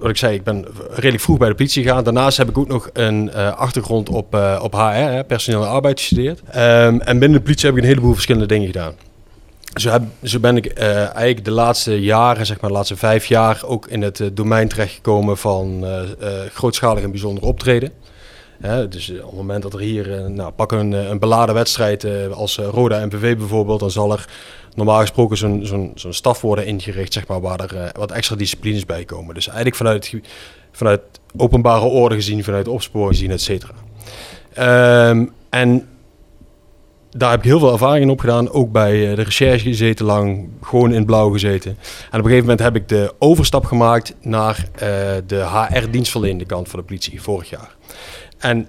wat ik zei, ik ben redelijk vroeg bij de politie gegaan. Daarnaast heb ik ook nog een achtergrond op, op HR, hè, personeel en arbeid gestudeerd. Ehm, en binnen de politie heb ik een heleboel verschillende dingen gedaan. Zo, ben ik eh, eigenlijk de laatste jaren, zeg maar de laatste vijf jaar, ook in het eh, domein terechtgekomen van eh, grootschalig en bijzonder optreden. Dus op het moment dat er hier, nou, pak een, een beladen wedstrijd als Roda MVV bijvoorbeeld, dan zal er normaal gesproken zo'n staf worden ingericht, zeg maar, waar er wat extra disciplines bij komen. Dus eigenlijk vanuit, vanuit openbare orde gezien, vanuit opsporing gezien, et cetera. Ehm, en daar heb ik heel veel ervaring in opgedaan. Ook bij eh, de recherche gezeten lang, gewoon in blauw gezeten. En op een gegeven moment heb ik de overstap gemaakt naar eh, de HR-dienstverlenende kant van de politie vorig jaar. En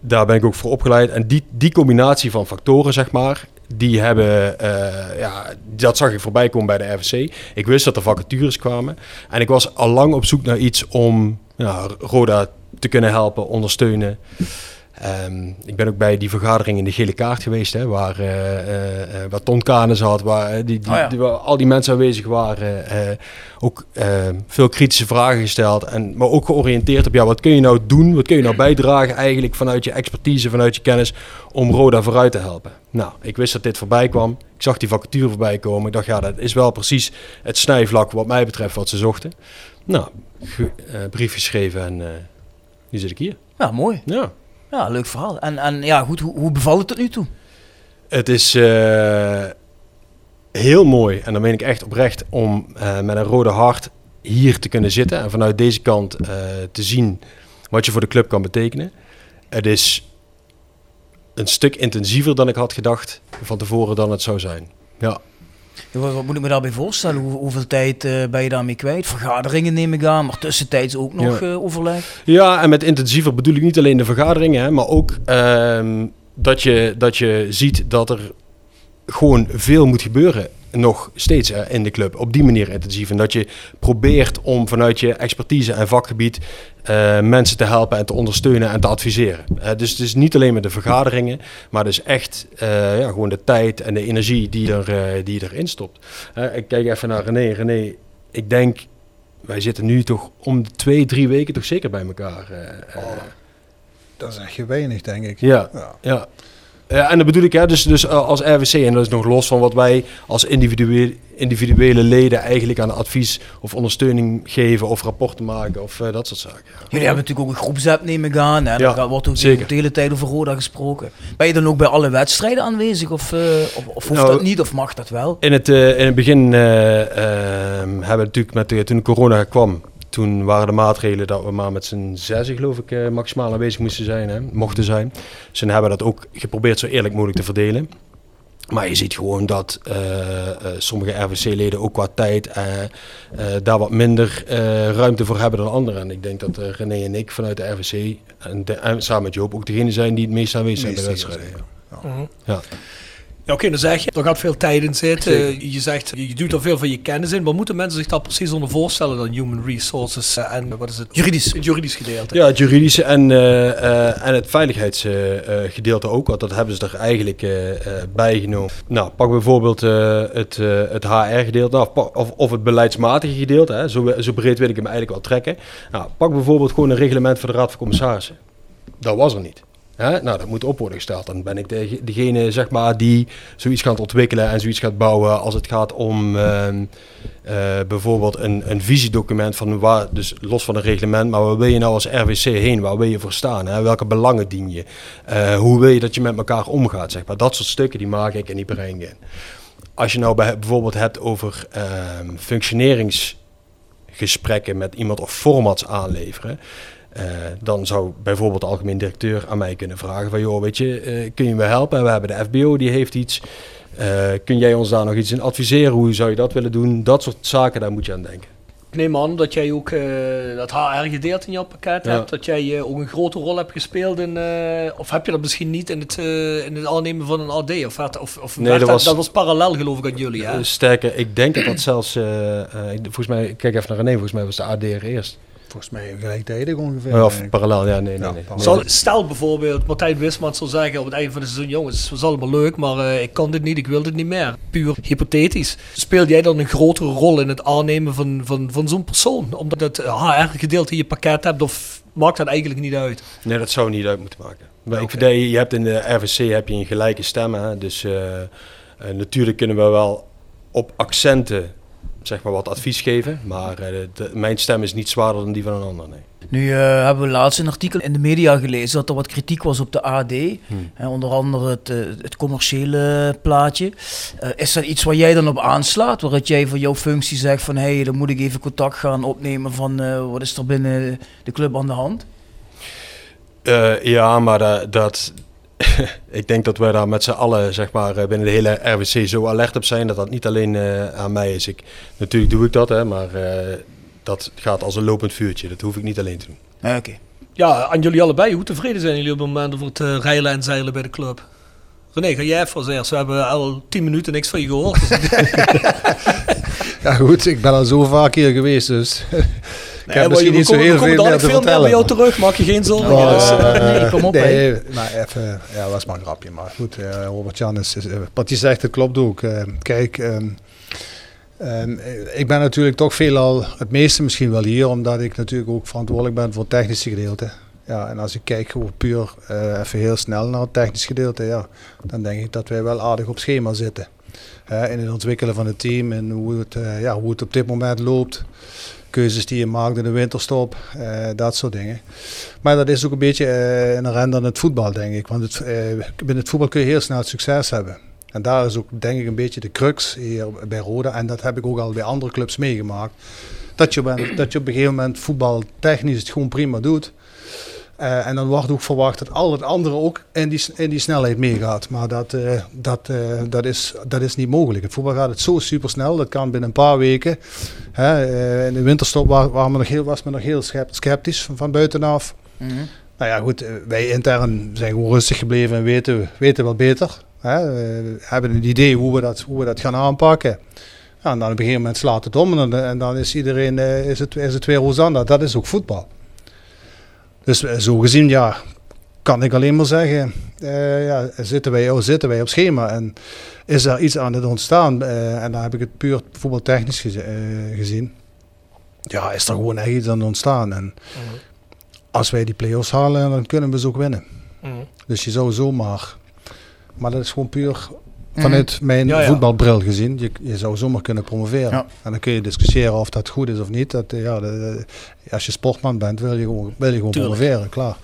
daar ben ik ook voor opgeleid. En die, die combinatie van factoren, zeg maar, die hebben, eh, ja, dat zag ik voorbij komen bij de RVC. Ik wist dat er vacatures kwamen. En ik was al lang op zoek naar iets om ja, Roda te kunnen helpen, ondersteunen. Ehm, ik ben ook bij die vergadering in de gele kaart geweest, hè, waar, eh, eh, waar Ton Kane zat, waar, die, die, Oh ja. die- waar al die mensen aanwezig waren. ook veel kritische vragen gesteld, en, maar ook georiënteerd op ja, wat kun je nou doen, wat kun je nou bijdragen eigenlijk vanuit je expertise, vanuit je kennis, om Roda vooruit te helpen. Nou, ik wist dat dit voorbij kwam. Ik zag die vacature voorbij komen. Ik dacht, ja, dat is wel precies het snijvlak wat mij betreft wat ze zochten. Nou, brief geschreven en nu zit ik hier. Ja, mooi. Ja. Ja, leuk verhaal. En, en ja, goed, hoe, hoe bevalt het tot nu toe? Het is eh, heel mooi, en dan meen ik echt oprecht, om eh, met een rode hart hier te kunnen zitten en vanuit deze kant eh, te zien wat je voor de club kan betekenen. Het is een stuk intensiever dan ik had gedacht van tevoren dan het zou zijn. Ja. Wat, moet ik me daarbij voorstellen? Hoe, hoeveel tijd eh, ben je daarmee kwijt? Vergaderingen neem ik aan, maar tussentijds ook nog Ja. eh, overleg. Ja, en met intensiever bedoel ik niet alleen de vergaderingen, hè, maar ook ehm, dat, je, dat je ziet dat er gewoon veel moet gebeuren. Nog steeds hè, in de club. Op die manier intensief. En dat je probeert om vanuit je expertise en vakgebied eh, mensen te helpen en te ondersteunen en te adviseren. Eh, dus het is niet alleen met de vergaderingen, maar dus echt eh, ja, gewoon de tijd en de energie die, er, die erin stopt. Ik kijk even naar René. René, ik denk, wij zitten nu toch om de twee, drie weken toch zeker bij elkaar. eh. Dat is echt weinig, denk ik. Ja, ja. Ja, en dat bedoel ik, hè, dus, dus eh, als RWC, en dat is nog los van wat wij als individuele, individuele leden eigenlijk aan advies of ondersteuning geven of rapporten maken of eh, dat soort zaken. ja. Jullie hebben natuurlijk ook een groepsapp neem ik aan. Ja, daar wordt ook de hele tijd over Roda gesproken. Ben je dan ook bij alle wedstrijden aanwezig? Of, eh, of, of hoeft Nou, dat niet? Of mag dat wel? In het, eh, in het begin eh, ehm, hebben we natuurlijk met toen corona kwam, toen waren de maatregelen dat we maar met z'n zessen geloof ik eh, maximaal aanwezig moesten zijn, hè, mochten zijn. Dus toen hebben we dat ook geprobeerd zo eerlijk mogelijk te verdelen. Maar je ziet gewoon dat eh, eh, sommige RVC-leden ook qua tijd eh, eh, daar wat minder eh, ruimte voor hebben dan anderen. En ik denk dat eh, René en ik vanuit de RVC en, de- en samen met Joop ook degene zijn die het meest aanwezig zijn bij wedstrijden. Mhm. Ja. Ja, Oké, dan zeg je, er gaat veel tijd in zitten. Zeker. Je zegt, je doet er veel van je kennis in. Wat moeten mensen zich daar precies onder voorstellen dan human resources eh, en wat is het? Juridisch. Het juridisch gedeelte. Ja, het juridische en, eh, eh, en het veiligheidsgedeelte ook, want dat hebben ze er eigenlijk eh, eh, bij genomen. Nou, pak bijvoorbeeld eh, het, eh, het HR-gedeelte nou, pak- of, of het beleidsmatige gedeelte, hè, zo, zo breed wil ik hem eigenlijk wel trekken. Nou, pak bijvoorbeeld gewoon een reglement voor de Raad van Commissarissen. Dat was er niet. Nou, dat moet op worden gesteld. Dan ben ik de, degene zeg maar, die zoiets gaat ontwikkelen en zoiets gaat bouwen als het gaat om ehm, eh, bijvoorbeeld een, een visiedocument van waar, dus los van een reglement, maar waar wil je nou als RWC heen? Waar wil je voor staan? Hè? Welke belangen dien je? Eh, hoe wil je dat je met elkaar omgaat? Zeg maar. Dat soort stukken die maak ik en die breng ik in. Als je nou bij, bijvoorbeeld hebt over ehm functioneringsgesprekken met iemand of formats aanleveren. Eh, dan zou bijvoorbeeld de algemeen directeur aan mij kunnen vragen van joh, weet je, eh, kun je me helpen? We hebben de FBO, die heeft iets. Eh, kun jij ons daar nog iets in adviseren? Hoe zou je dat willen doen? Dat soort zaken, daar moet je aan denken. Ik neem aan dat jij ook dat HR-gedeelte in jouw pakket Ja. hebt. Dat jij ook een grote rol hebt gespeeld in... of heb je dat misschien niet in het, in het aannemen van een AD? Of, of, of Nee, werd dat was- dat was parallel geloof ik aan jullie, hè? Sterker, ik denk dat dat zelfs, volgens mij, kijk even naar René, volgens mij was de AD er eerst. Volgens mij gelijktijdig ongeveer. Of ik. parallel, ja, nee, nee, Ja, nee. parallel. Zal, stel bijvoorbeeld, Martijn Wisman zou zeggen op het einde van het seizoen: Jongens, het was allemaal leuk, maar eh, ik kan dit niet, ik wil dit niet meer. Puur hypothetisch. Speel jij dan een grotere rol in het aannemen van, van, van zo'n persoon? Omdat het HR-gedeelte in je pakket hebt, of maakt dat eigenlijk niet uit? Nee, dat zou niet uit moeten maken. Maar ik vind dat je, hebt in de RVC heb je een gelijke stem. Hè? Dus eh, eh, natuurlijk kunnen we wel op accenten zeg maar, wat advies geven. Maar eh, de- mijn stem is niet zwaarder dan die van een ander. Nee. Nu eh, hebben we laatst een artikel in de media gelezen dat er wat kritiek was op de AD. Hè, onder andere het, eh, het commerciële plaatje. Is dat iets waar jij dan op aanslaat? Waaruit jij voor jouw functie zegt van... hé, hey, dan moet ik even contact gaan opnemen van... wat is er binnen de club aan de hand? Ja, maar dat, dat ik denk dat wij daar met z'n allen zeg maar, eh, binnen de hele RWC zo alert op zijn dat dat niet alleen eh, aan mij is. Ik, natuurlijk doe ik dat, hè, maar eh, dat gaat als een lopend vuurtje. Dat hoef ik niet alleen te doen. Oké. Ja, aan jullie allebei. Hoe tevreden zijn jullie op het moment over het eh, rijlen en zeilen bij de club? René, ga jij even als eerst. We hebben al tien minuten niks van je gehoord. Ja goed, ik ben al zo vaak hier geweest, dus ik Nee, heb misschien we niet zo heel veel meer te veel meer bij jou terug, maak je geen zorgen. Oh, Dus, eh, nee, kom op, Nee, maar even, ja, was maar een grapje. Maar goed, eh, Robert-Jan is, is- eh, wat hij zegt, het klopt ook. Eh, kijk, ehm, ehm, eh, ik ben natuurlijk toch veelal, het meeste misschien wel hier, omdat ik natuurlijk ook verantwoordelijk ben voor het technische gedeelte. Ja, en als ik kijk gewoon puur eh, even heel snel naar het technisch gedeelte, ja, dan denk ik dat wij wel aardig op schema zitten. Hè, in het ontwikkelen van het team en hoe het, eh, ja, hoe het op dit moment loopt. Keuzes die je maakt in de winterstop, eh, dat soort dingen. Maar dat is ook een beetje eh inherent aan het voetbal, denk ik. Want het, eh, binnen het voetbal kun je heel snel succes hebben. En daar is ook, denk ik, een beetje de crux hier bij Roda. En dat heb ik ook al bij andere clubs meegemaakt. Dat je, bent, dat je op een gegeven moment voetbal technisch het gewoon prima doet. Eh, en dan wordt ook verwacht dat al het andere ook in die, in die snelheid meegaat. Maar dat, eh, dat, eh, dat, is, dat is niet mogelijk. In voetbal gaat het zo super snel. Dat kan binnen een paar weken. Hè, in de winterstop wa- waren we nog heel, was men nog heel sceptisch van, van buitenaf. Mhm. Nou ja, goed, wij intern zijn gewoon rustig gebleven en weten, weten wel beter. Hè? We hebben een idee hoe we dat, hoe we dat gaan aanpakken. Ja, en dan op een gegeven moment slaat het om en dan, en dan is iedereen is het, is het weer Rosanna. Dat is ook voetbal. Dus eh, zo gezien, ja, kan ik alleen maar zeggen, eh, ja, zitten, wij, oh, zitten wij op schema en is er iets aan het ontstaan. eh, en dan heb ik het puur voetbaltechnisch geze- eh, gezien. Ja, is er gewoon echt iets aan het ontstaan. En als wij die play-offs halen, dan kunnen we ze ook winnen. Mhm. Dus je zou zomaar Maar dat is gewoon puur vanuit mijn Ja, ja. voetbalbril gezien. Je, je zou zomaar kunnen promoveren. Ja. En dan kun je discussiëren of dat goed is of niet. Dat, eh, ja, de- de- als je sportman bent, wil je gewoon, wil je gewoon Tuurlijk. promoveren, klaar.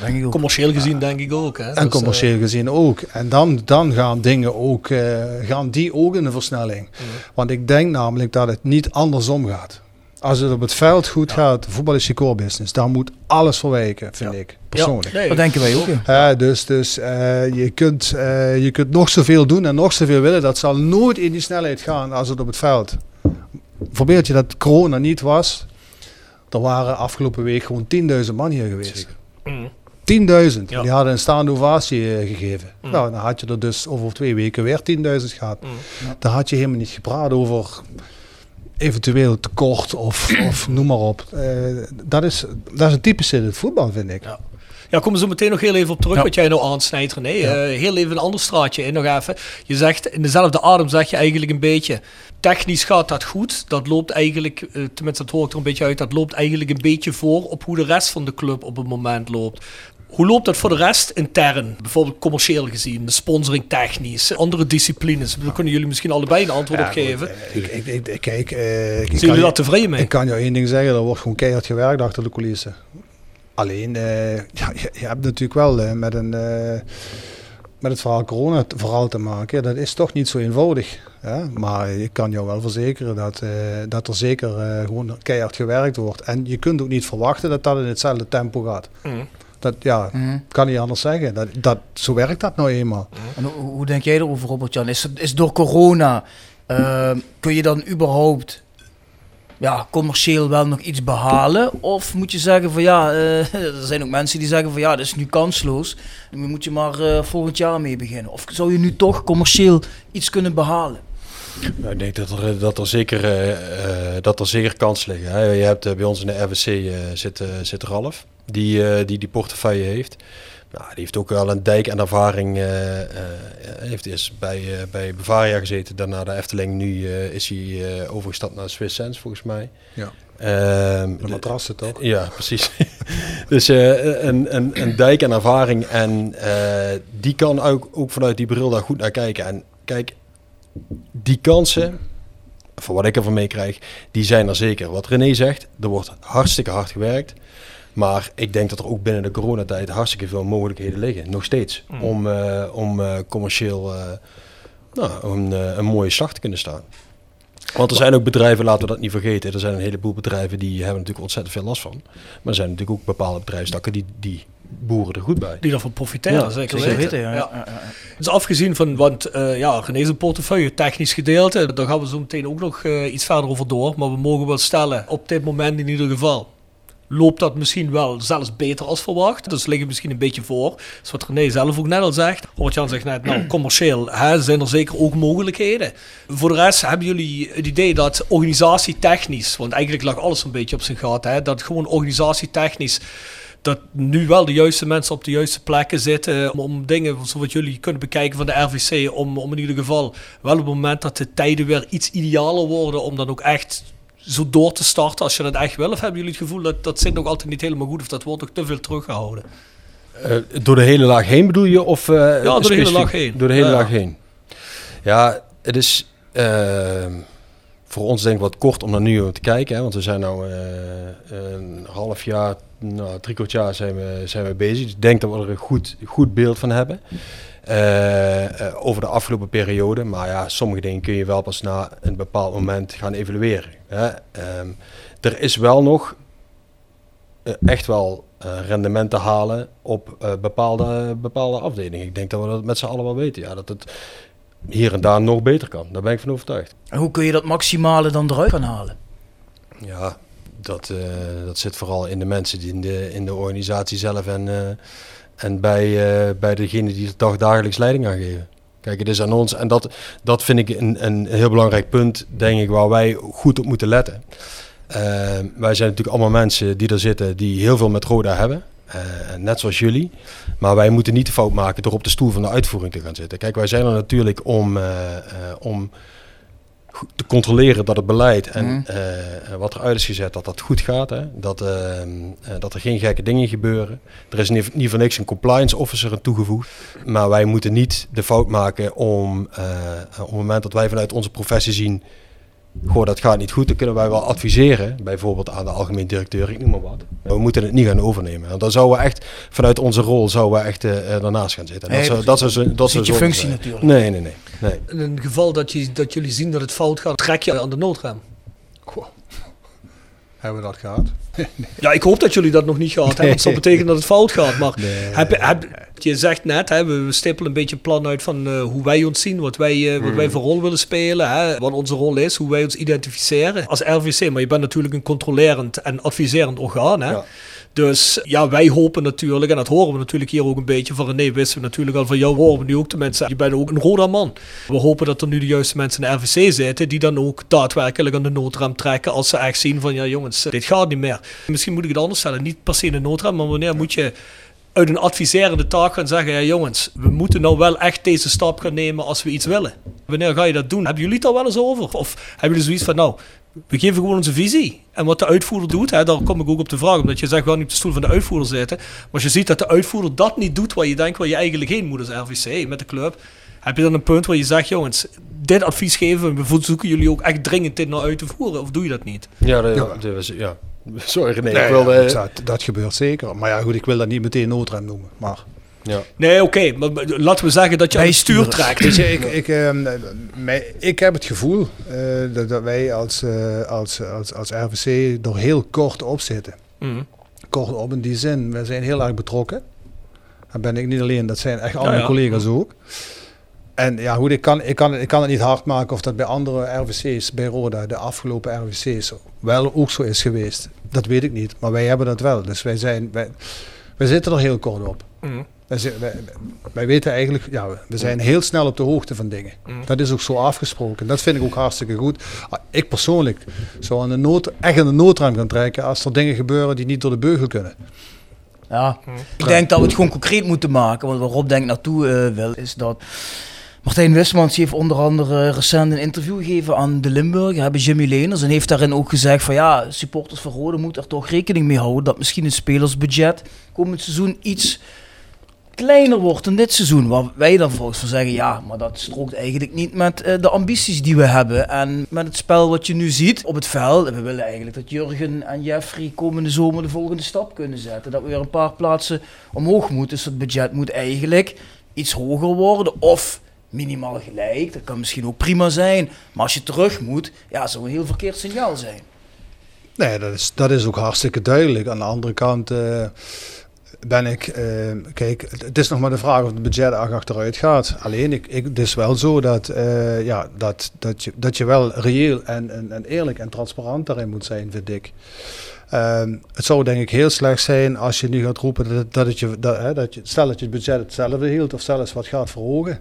Denk ik ook. Commercieel gezien denk ik ook. Hè. En Dus, eh, commercieel gezien ook. En dan, dan gaan dingen ook, eh, gaan die ook in de versnelling. Want ik denk namelijk dat het niet andersom gaat. Als het op het veld goed gaat, voetbal is je core business. Daar moet alles voor wijken, vind ik, persoonlijk. nee. Dat denken wij ook. ja. Eh, dus dus eh, je, kunt, eh, je kunt nog zoveel doen en nog zoveel willen. Dat zal nooit in die snelheid gaan als het op het veld. Voorbeeld je dat corona niet was. Er waren afgelopen week gewoon 10.000 man hier geweest. Mm. 10.000. Ja. Die hadden een staande ovatie gegeven. Mm. Nou, dan had je er dus over twee weken weer 10.000 gehad. Mm. Dan had je helemaal niet gepraat over eventueel tekort of, of noem maar op. Eh, dat, is, dat is een typische in het voetbal, vind ik. Ja. Ja, komen we zo meteen nog heel even op terug, Ja. wat jij nou aansnijdt, René. Ja. Eh, heel even een ander straatje in nog even. Je zegt, in dezelfde adem zeg je eigenlijk een beetje, technisch gaat dat goed. Dat loopt eigenlijk, eh, tenminste dat hoor ik er een beetje uit, dat loopt eigenlijk een beetje voor op hoe de rest van de club op het moment loopt. Hoe loopt dat voor de rest intern? Bijvoorbeeld commercieel gezien, de sponsoring technisch, andere disciplines. Daar kunnen jullie misschien allebei een antwoord op geven. eh, ik, ik, ik, kijk, eh, Zijn jullie daar tevreden mee? Ik kan jou één ding zeggen, er wordt gewoon keihard gewerkt achter de coulissen. Alleen, eh, ja, je, je hebt natuurlijk wel met, een, met het verhaal corona vooral te maken. Dat is toch niet zo eenvoudig. Hè? Maar ik kan jou wel verzekeren dat, dat er zeker gewoon keihard gewerkt wordt. En je kunt ook niet verwachten dat dat in hetzelfde tempo gaat. Mm. Dat ja, Mhm. kan niet anders zeggen. Dat, dat, zo werkt dat nou eenmaal. En hoe, hoe denk jij erover, Robert-Jan? Is, is door corona, eh, kun je dan überhaupt ja, commercieel wel nog iets behalen? Of moet je zeggen van ja, eh, er zijn ook mensen die zeggen van ja, dat is nu kansloos. Dan moet je maar eh, volgend jaar mee beginnen. Of zou je nu toch commercieel iets kunnen behalen? Nou, ik denk dat er, dat er, zeker, eh, eh, dat er zeker kansen liggen. Hè. Je hebt eh, bij ons in de RWC eh, zit, eh, zit Ralf, die, eh, die die portefeuille heeft. Nou, die heeft ook wel een dijk en ervaring. eh eh, heeft eerst bij, bij Bavaria gezeten, daarna de Efteling. Nu is hij overgestapt naar Swiss Sense, volgens mij. Ja. Ehm, De matrassen toch? ja, precies. dus een, een, een dijk en ervaring. En die kan ook, ook vanuit die bril daar goed naar kijken. En kijk, die kansen, voor wat ik ervan meekrijg, die zijn er zeker. Wat René zegt, er wordt hartstikke hard gewerkt. Maar ik denk dat er ook binnen de coronatijd hartstikke veel mogelijkheden liggen. Nog steeds. Mm. Om, eh, om eh, commercieel eh, nou, een, eh, een mooie slag te kunnen staan. Want er zijn ook bedrijven, laten we dat niet vergeten. Er zijn een heleboel bedrijven die hebben natuurlijk ontzettend veel last van. Maar er zijn natuurlijk ook bepaalde bedrijfstakken die, die boeren er goed bij. Die daarvan profiteren, Ja, zeker zeker weten. weten, ja. Dus afgezien van, want eh ja, portefeuille, technisch gedeelte, daar gaan we zo meteen ook nog iets verder over door. Maar we mogen wel stellen, op dit moment in ieder geval, loopt dat misschien wel zelfs beter als verwacht. Dus liggen misschien een beetje voor. Dus wat René zelf ook net al zegt. Robert-Jan zegt net, nou, commercieel hè, zijn er zeker ook mogelijkheden. Voor de rest hebben jullie het idee dat organisatietechnisch, want eigenlijk lag alles een beetje op zijn gat, hè, dat gewoon organisatietechnisch dat nu wel de juiste mensen op de juiste plekken zitten om, om dingen zoals jullie kunnen bekijken van de RVC, om, om in ieder geval wel op het moment dat de tijden weer iets idealer worden, om dan ook echt zo door te starten als je dat echt wil? Of hebben jullie het gevoel dat dat zit nog altijd niet helemaal goed of dat wordt ook te veel teruggehouden? Eh, door de hele laag heen bedoel je? Of, eh, door de hele laag heen. Door de hele Ja. laag heen. Ja, het is eh, voor ons denk ik wat kort om naar nu te kijken. Hè, want we zijn nu een half jaar, nou, drie kwart jaar zijn we, zijn we bezig. Dus ik denk dat we er een goed, goed beeld van hebben. Eh, eh, over de afgelopen periode. Maar ja, sommige dingen kun je wel pas na een bepaald moment gaan evalueren. Hè. Ehm, er is wel nog eh, echt wel rendement te halen op bepaalde, bepaalde afdelingen. Ik denk dat we dat met z'n allen wel weten. Ja, dat het hier en daar nog beter kan. Daar ben ik van overtuigd. En hoe kun je dat maximale dan eruit gaan halen? Ja, dat, dat zit vooral in de mensen die in de, in de organisatie zelf en, en bij, eh, bij degene die dag, dagelijks leiding aan geven. Kijk, het is aan ons en dat, dat vind ik een, een heel belangrijk punt, denk ik, waar wij goed op moeten letten. Eh, wij zijn natuurlijk allemaal mensen die er zitten die heel veel met Roda hebben. eh, net zoals jullie. Maar wij moeten niet de fout maken door op de stoel van de uitvoering te gaan zitten. Kijk, wij zijn er natuurlijk om, om te controleren dat het beleid en Mhm. eh, wat er uit is gezet, dat dat goed gaat. Hè? Dat, eh, eh, dat er geen gekke dingen gebeuren. Er is niet, niet voor niks een compliance officer aan toegevoegd. Maar wij moeten niet de fout maken om eh, op het moment dat wij vanuit onze professie zien... Goh, dat gaat niet goed. Dan kunnen wij wel adviseren, bijvoorbeeld aan de algemeen directeur, ik noem maar wat. We moeten het niet gaan overnemen. Dan zouden we echt, vanuit onze rol, zouden we echt eh, eh, daarnaast gaan zitten. En Nee, dat zou, dat zou, dat zou je functie zijn. natuurlijk. Nee, nee, nee. nee. In een geval dat, je, dat jullie zien dat het fout gaat, trek je aan de noodrem. Hebben we dat gehad? Ja, ik hoop dat jullie dat nog niet gehad hebben. want Het zal betekenen dat het fout gaat. Maar Nee. heb, je- heb, je zegt net, hè, we stippelen een beetje een plan uit van eh, hoe wij ons zien, wat wij, eh, wat Hmm. wij voor rol willen spelen, hè, wat onze rol is, hoe wij ons identificeren als RVC. Maar je bent natuurlijk een controlerend en adviserend orgaan. Hè? Ja. Dus ja, wij hopen natuurlijk, en dat horen we natuurlijk hier ook een beetje van René, wisten we natuurlijk al van jou, horen we nu ook de mensen, je bent ook een roda man. We hopen dat er nu de juiste mensen in de RVC zitten, die dan ook daadwerkelijk aan de noodrem trekken als ze echt zien van, ja jongens, dit gaat niet meer. Misschien moet ik het anders stellen, niet per se de noodrem, maar wanneer moet je uit een adviserende taak gaan zeggen, ja jongens, we moeten nou wel echt deze stap gaan nemen als we iets willen. Wanneer ga je dat doen? Hebben jullie het al wel eens over? Of hebben jullie zoiets van, nou, we geven gewoon onze visie. En wat de uitvoerder doet, hè, daar kom ik ook op de vraag. Omdat je zegt, we gaan niet op de stoel van de uitvoerder zitten. Maar als je ziet dat de uitvoerder dat niet doet waar je denkt, waar je eigenlijk heen moet als RVC met de club. Heb je dan een punt waar je zegt, jongens, dit advies geven, we verzoeken jullie ook echt dringend dit nou uit te voeren. Of doe je dat niet? Ja, dat, Ja. dat was, ja. Sorry René, Nee, ik wilde... ja, dat, dat gebeurt zeker. Maar ja, goed, ik wil dat niet meteen noodrem noemen. Maar ja. Nee, oké, maar maar laten we zeggen dat je aan het stuur trekt. Weet je, ik, ik, ehm, mij- ik heb het gevoel eh, dat, dat wij als, eh, als, als, als RVC er heel kort op zitten. Mhm. Kort op in die zin, we zijn heel erg betrokken. Dat ben ik niet alleen, dat zijn echt alle Ja, ja. collega's ook. En ja, goed, ik kan, ik, kan, ik kan het niet hard maken of dat bij andere RVC's, bij Roda, de afgelopen RVC's, wel ook zo is geweest. Dat weet ik niet, maar wij hebben dat wel. Dus wij, zijn, wij, wij zitten er heel kort op. Mhm. Wij, zi- wij, wij weten eigenlijk, ja, we zijn heel snel op de hoogte van dingen. Mhm. Dat is ook zo afgesproken. Dat vind ik ook hartstikke goed. Ah, Ik persoonlijk zou aan de nood, echt aan de noodrem gaan trekken als er dingen gebeuren die niet door de beugel kunnen. Ja, ik denk dat we het gewoon concreet moeten maken. Want waar Rob denk ik naartoe eh, wil, is dat... Martijn Wismans heeft onder andere recent een interview gegeven aan de Limburger, hebben Jimmy Leners. En heeft daarin ook gezegd van ja, supporters van Rode moeten er toch rekening mee houden dat misschien het spelersbudget komend seizoen iets kleiner wordt dan dit seizoen. Waar wij dan volgens van zeggen, ja, maar dat strookt eigenlijk niet met eh, de ambities die we hebben. En met het spel wat je nu ziet op het veld. We willen eigenlijk dat Jurgen en Jeffrey komende zomer de volgende stap kunnen zetten. Dat we weer een paar plaatsen omhoog moeten. Dus het budget moet eigenlijk iets hoger worden. Of minimaal gelijk. Dat kan misschien ook prima zijn. Maar als je terug moet, ja, zou een heel verkeerd signaal zijn. Nee, dat is, dat is ook hartstikke duidelijk. Aan de andere kant eh, ben ik, eh, kijk, het, is nog maar de vraag of het budget er achteruit gaat. Alleen, ik, ik, het is wel zo dat, eh, ja, dat, dat, je, dat je wel reëel en, en, en eerlijk en transparant daarin moet zijn, vind ik. Ehm, het zou denk ik heel slecht zijn als je nu gaat roepen dat, dat, je, dat, hè, dat je, stel dat je het budget hetzelfde hield of zelfs wat gaat verhogen.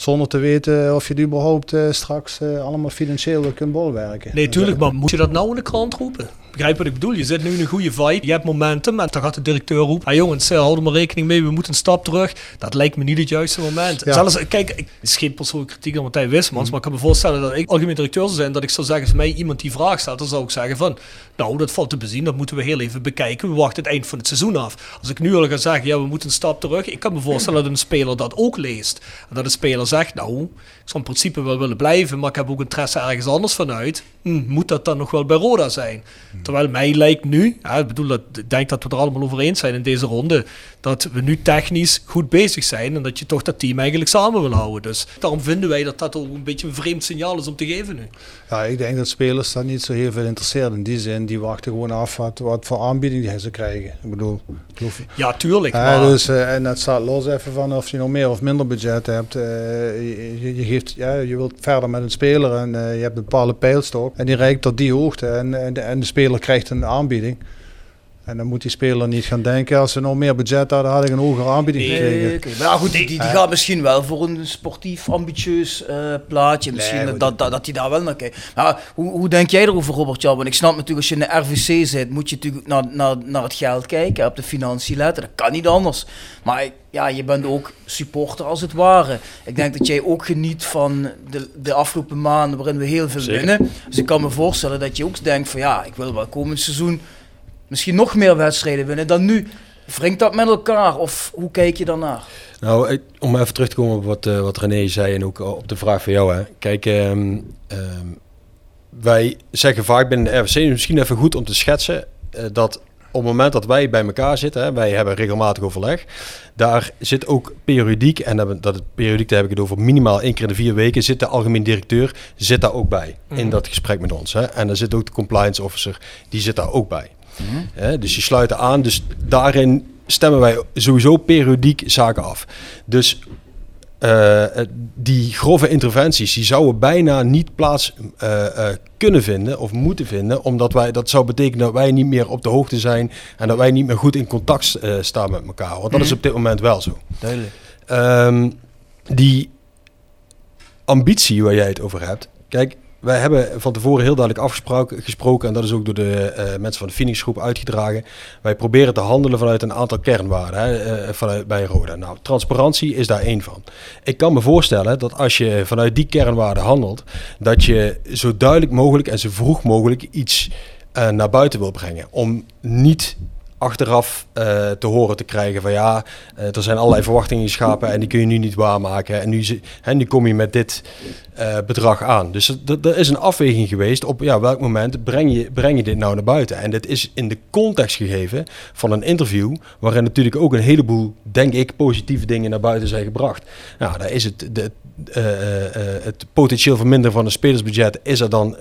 Zonder te weten of je het überhaupt eh, straks eh, allemaal financieel kunt bolwerken. Nee, tuurlijk, maar moet je dat nou in de krant roepen? Begrijp wat ik bedoel? Je zit nu in een goede vibe, je hebt momentum en dan gaat de directeur roepen, ah jongens, eh, hou er maar rekening mee, we moeten een stap terug. Dat lijkt me niet het juiste moment. Ja. Zelfs, kijk, ik- het is geen persoonlijke kritiek aan Martijn Wismans, maar ik kan me voorstellen dat ik algemeen directeur zou zijn, dat ik zou zeggen, als mij iemand die vraag stelt, dan zou ik zeggen van, nou, dat valt te bezien, dat moeten we heel even bekijken, we wachten het eind van het seizoen af. Als ik nu al ga zeggen, ja, we moeten een stap terug, ik kan me voorstellen dat een speler dat ook leest. En dat een speler zegt, nou, ik zou in principe wel willen blijven, maar ik heb ook interesse ergens anders vanuit. Hm, moet dat dan nog wel bij Roda zijn? Terwijl mij lijkt nu, ik bedoel, dat, ik denk dat we er allemaal over eens zijn in deze ronde, dat we nu technisch goed bezig zijn en dat je toch dat team eigenlijk samen wil houden. Dus daarom vinden wij dat dat ook een beetje een vreemd signaal is om te geven nu. Ja, ik denk dat spelers daar niet zo heel veel interesseert in die zin. Die wachten gewoon af wat, wat voor aanbieding die ze krijgen. Ik bedoel, ik. Ja, tuurlijk. Maar- dus, eh, en dat staat los even van of je nog meer of minder budget hebt. Eh, je, geeft, ja, je wilt verder met een speler en eh, je hebt een bepaalde pijlstok. En die reikt tot die hoogte en, en, de, en de speler krijgt een aanbieding. En dan moet die speler niet gaan denken, als ze nou meer budget hadden, had ik een hogere aanbieding gekregen. Maar ja, goed, die, die, die gaat misschien wel voor een sportief, ambitieus eh, plaatje. Misschien Nee, dat, dat, dat, hij daar wel naar kijkt. Maar hoe, hoe denk jij erover, Robert Jan? Want ik snap natuurlijk, als je in de RVC zit, moet je natuurlijk naar, naar, naar het geld kijken, op de financiën letten. Dat kan niet anders. Maar ja, je bent ook supporter als het ware. Ik denk dat jij ook geniet van de, de afgelopen maanden waarin we heel veel Zeker. winnen. Dus ik kan me voorstellen dat je ook denkt van ja, ik wil wel komend seizoen misschien nog meer wedstrijden winnen dan nu. Wringt dat met elkaar of hoe kijk je daarnaar? Nou, om even terug te komen op wat, eh, wat René zei en ook op de vraag van jou. Hè. Kijk, ehm, ehm, wij zeggen vaak binnen de RVC, misschien even goed om te schetsen, eh, dat op het moment dat wij bij elkaar zitten, hè, wij hebben regelmatig overleg, daar zit ook periodiek, en dat, het periodiek, daar heb ik het over minimaal één keer in de vier weken, zit de algemeen directeur zit daar ook bij in Mhm. dat gesprek met ons. Hè. En dan zit ook de compliance officer, die zit daar ook bij. Hè, dus die sluiten aan. Dus daarin stemmen wij sowieso periodiek zaken af. Dus eh, eh, die grove interventies die zouden bijna niet plaats eh, kunnen vinden of moeten vinden, omdat wij dat zou betekenen dat wij niet meer op de hoogte zijn en dat wij niet meer goed in contact staan met elkaar. Want dat is Mhm. op dit moment wel zo. Duidelijk. Ehm, die ambitie waar jij het over hebt. Kijk, wij hebben van tevoren heel duidelijk afgesproken, gesproken, en dat is ook door de eh, mensen van de Phoenix groep uitgedragen. Wij proberen te handelen vanuit een aantal kernwaarden hè, eh, vanuit, bij Roda. Nou, transparantie is daar één van. Ik kan me voorstellen dat als je vanuit die kernwaarden handelt, dat je zo duidelijk mogelijk en zo vroeg mogelijk iets eh, naar buiten wil brengen. Om niet achteraf eh, te horen te krijgen van ja, eh, er zijn allerlei verwachtingen geschapen en die kun je nu niet waarmaken. En nu, hè, nu kom je met dit eh, bedrag aan. Dus er- is een afweging geweest op ja, welk moment breng je, breng je dit nou naar buiten. En dit is in de context gegeven van een interview waarin natuurlijk ook een heleboel, denk ik, positieve dingen naar buiten zijn gebracht. Nou, daar is het, de, het potentieel verminderen van het spelersbudget is er dan...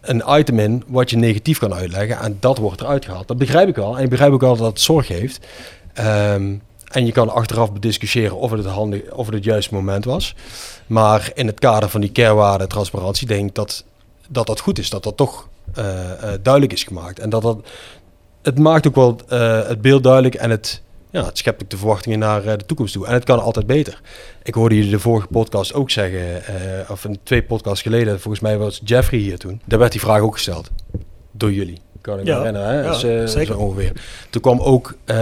een item in wat je negatief kan uitleggen. En dat wordt eruit gehaald. Dat begrijp ik wel. En ik begrijp ook wel dat het zorg heeft. Ehm, en je kan achteraf bediscussiëren of het, handig, of het juiste moment was. Maar in het kader van die kernwaarde transparantie denk ik dat, dat dat goed is. Dat dat toch eh, eh, duidelijk is gemaakt. En dat dat... Het maakt ook wel eh, het beeld duidelijk en het, ja, het schept ook de verwachtingen naar eh, de toekomst toe. En het kan altijd beter. Ik hoorde jullie de vorige podcast ook zeggen, eh, of een twee podcasts geleden, volgens mij was Jeffrey hier toen. Daar werd die vraag ook gesteld. Door jullie. Kan ik me Ja, herinneren, hè? ja, eh, zeker. Zo ongeveer. Toen kwam ook eh,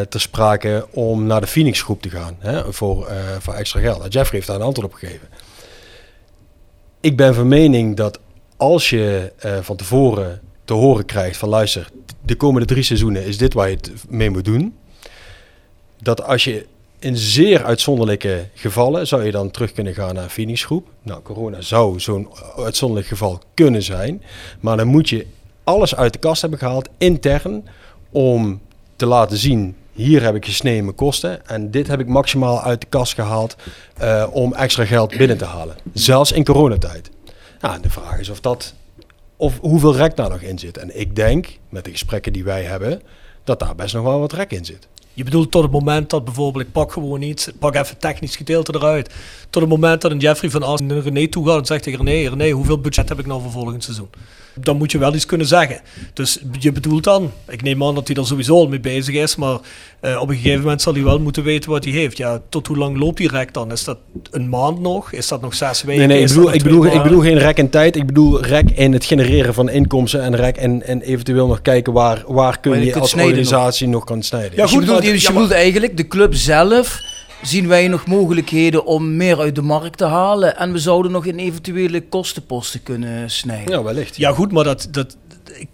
ter sprake om naar de Phoenix groep te gaan. Hè? Voor, voor extra geld. Jeffrey heeft daar een antwoord op gegeven. Ik ben van mening dat als je van tevoren te horen krijgt van luister, de komende drie seizoenen is dit waar je het mee moet doen. Dat als je in zeer uitzonderlijke gevallen zou je dan terug kunnen gaan naar een Phoenix groep. Nou, corona zou zo'n uitzonderlijk geval kunnen zijn. Maar dan moet je alles uit de kast hebben gehaald, intern, om te laten zien, hier heb ik gesneden mijn kosten en dit heb ik maximaal uit de kast gehaald eh, om extra geld binnen te halen. Zelfs in coronatijd. Nou, de vraag is of dat, of hoeveel rek daar nog in zit. En ik denk, met de gesprekken die wij hebben, dat daar best nog wel wat rek in zit. Je bedoelt tot het moment dat bijvoorbeeld, ik pak gewoon iets, pak even technisch gedeelte eruit. Tot het moment dat een Jeffrey van As naar René toe gaat en zegt tegen René, René, hoeveel budget heb ik nou voor volgend seizoen? Dan moet je wel iets kunnen zeggen. Dus je bedoelt dan, ik neem aan dat hij er sowieso al mee bezig is, maar eh, op een gegeven moment zal hij wel moeten weten wat hij heeft. Ja, tot hoe lang loopt die rek dan? Is dat een maand nog? Is dat nog zes weken? Nee, nee, ik bedoel, ik, bedoel, ik maanden? bedoel geen rek in tijd. Ik bedoel rek in het genereren van inkomsten en rek en, en eventueel nog kijken waar, waar kun je je, als nog. organisatie nog. kan snijden. dus je bedoelt, dus je bedoelt eigenlijk, de club zelf, zien wij nog mogelijkheden om meer uit de markt te halen. En we zouden nog in eventuele kostenposten kunnen snijden. Ja, wellicht. Ja, goed, maar dat, dat,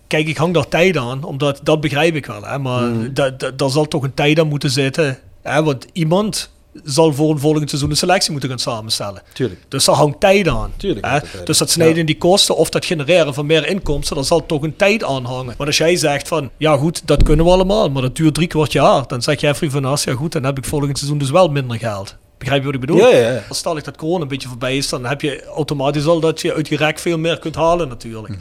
kijk, ik hang daar tijd aan, omdat dat begrijp ik wel. Hè, maar Hmm. da- da- daar zal toch een tijd aan moeten zitten. Hè, want iemand zal voor een volgend seizoen een selectie moeten gaan samenstellen. Tuurlijk. Dus daar hangt tijd aan. Tuurlijk hè. Dus dat snijden in die kosten of dat genereren van meer inkomsten, daar zal toch een tijd aan hangen. Maar als jij zegt van, ja goed, dat kunnen we allemaal, maar dat duurt drie kwart jaar. Dan zeg Jeffrey van As, ja goed, dan heb ik volgend seizoen dus wel minder geld. Begrijp je wat ik bedoel? Ja, ja, ja. Als stel ik dat corona een beetje voorbij is, dan heb je automatisch al dat je uit je rek veel meer kunt halen natuurlijk. Mhm.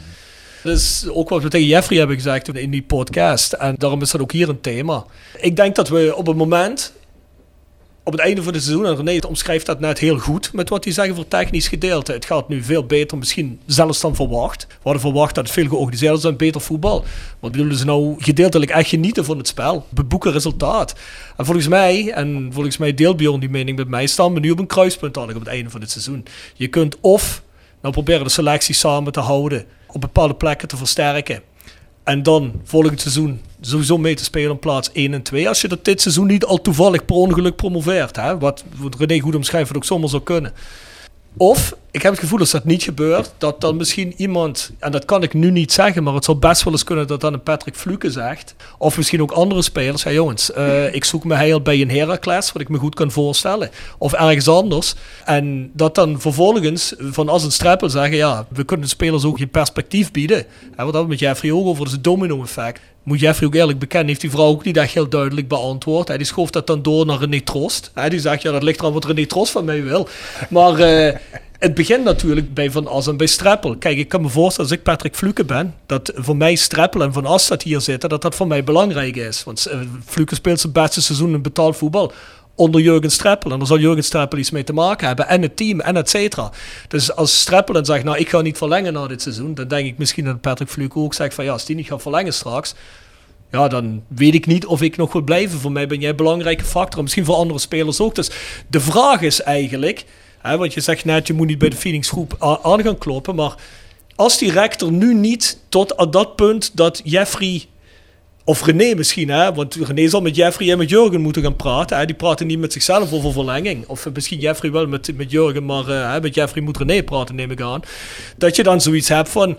Is ook wat we tegen Jeffrey hebben gezegd in die podcast. En daarom is dat ook hier een thema. Ik denk dat we op het moment, op het einde van het seizoen, en René omschrijft dat net heel goed met wat hij zegt voor technisch gedeelte. Het gaat nu veel beter, misschien zelfs dan verwacht. We hadden verwacht dat het veel georganiseerd is en beter voetbal. Maar willen ze nou gedeeltelijk echt genieten van het spel? Beboeken resultaat. En volgens mij, en volgens mij deelt Bjorn die mening met mij, staan we nu op een kruispunt eigenlijk op het einde van het seizoen. Je kunt of nou proberen de selectie samen te houden, op bepaalde plekken te versterken. En dan volgend seizoen sowieso mee te spelen op plaats 1 en 2. Als je dat dit seizoen niet al toevallig per ongeluk promoveert. Hè? Wat, René goed ook zomaar zou kunnen. Of, ik heb het gevoel als dat niet gebeurt, dat dan misschien iemand, en dat kan ik nu niet zeggen, maar het zou best wel eens kunnen dat dan een Patrick Fluke zegt, of misschien ook andere spelers, ja jongens, uh, ik zoek me heil bij een Heracles, wat ik me goed kan voorstellen, of ergens anders. En dat dan vervolgens van als een streppel zeggen, ja, we kunnen de spelers ook geen perspectief bieden. Hè, wat we met Jeffrey ook over, het domino-effect moet Jeffrey ook eerlijk bekennen, heeft die vrouw ook niet echt heel duidelijk beantwoord. Hij die schoof dat dan door naar René Trost. Hij die zegt, ja, dat ligt eraan wat René Trost van mij wil. Maar uh, het begint natuurlijk bij Van As en bij Streppel. Kijk, ik kan me voorstellen, als ik Patrick Fluke ben, dat voor mij Streppel en Van As dat hier zitten, dat dat voor mij belangrijk is. Want uh, Fluke speelt zijn beste seizoen in betaald voetbal onder Jurgen Streppel. En daar zal Jurgen Streppel iets mee te maken hebben. En het team, en et cetera. Dus als Streppel dan zegt, nou, ik ga niet verlengen na dit seizoen, dan denk ik misschien dat Patrick Fluke ook zegt van, ja, als die niet gaat verlengen straks, ja, dan weet ik niet of ik nog wil blijven. Voor mij ben jij een belangrijke factor. Misschien voor andere spelers ook. Dus de vraag is eigenlijk, hè, want je zegt net, je moet niet bij de Phoenix-groep aan gaan kloppen. Maar als die rector nu niet tot aan dat punt dat Jeffrey, of René misschien, hè, want René zal met Jeffrey en met Jurgen moeten gaan praten. Hè, die praten niet met zichzelf over verlenging. Of misschien Jeffrey wel met, met Jurgen, maar uh, met Jeffrey moet René praten, neem ik aan. Dat je dan zoiets hebt van,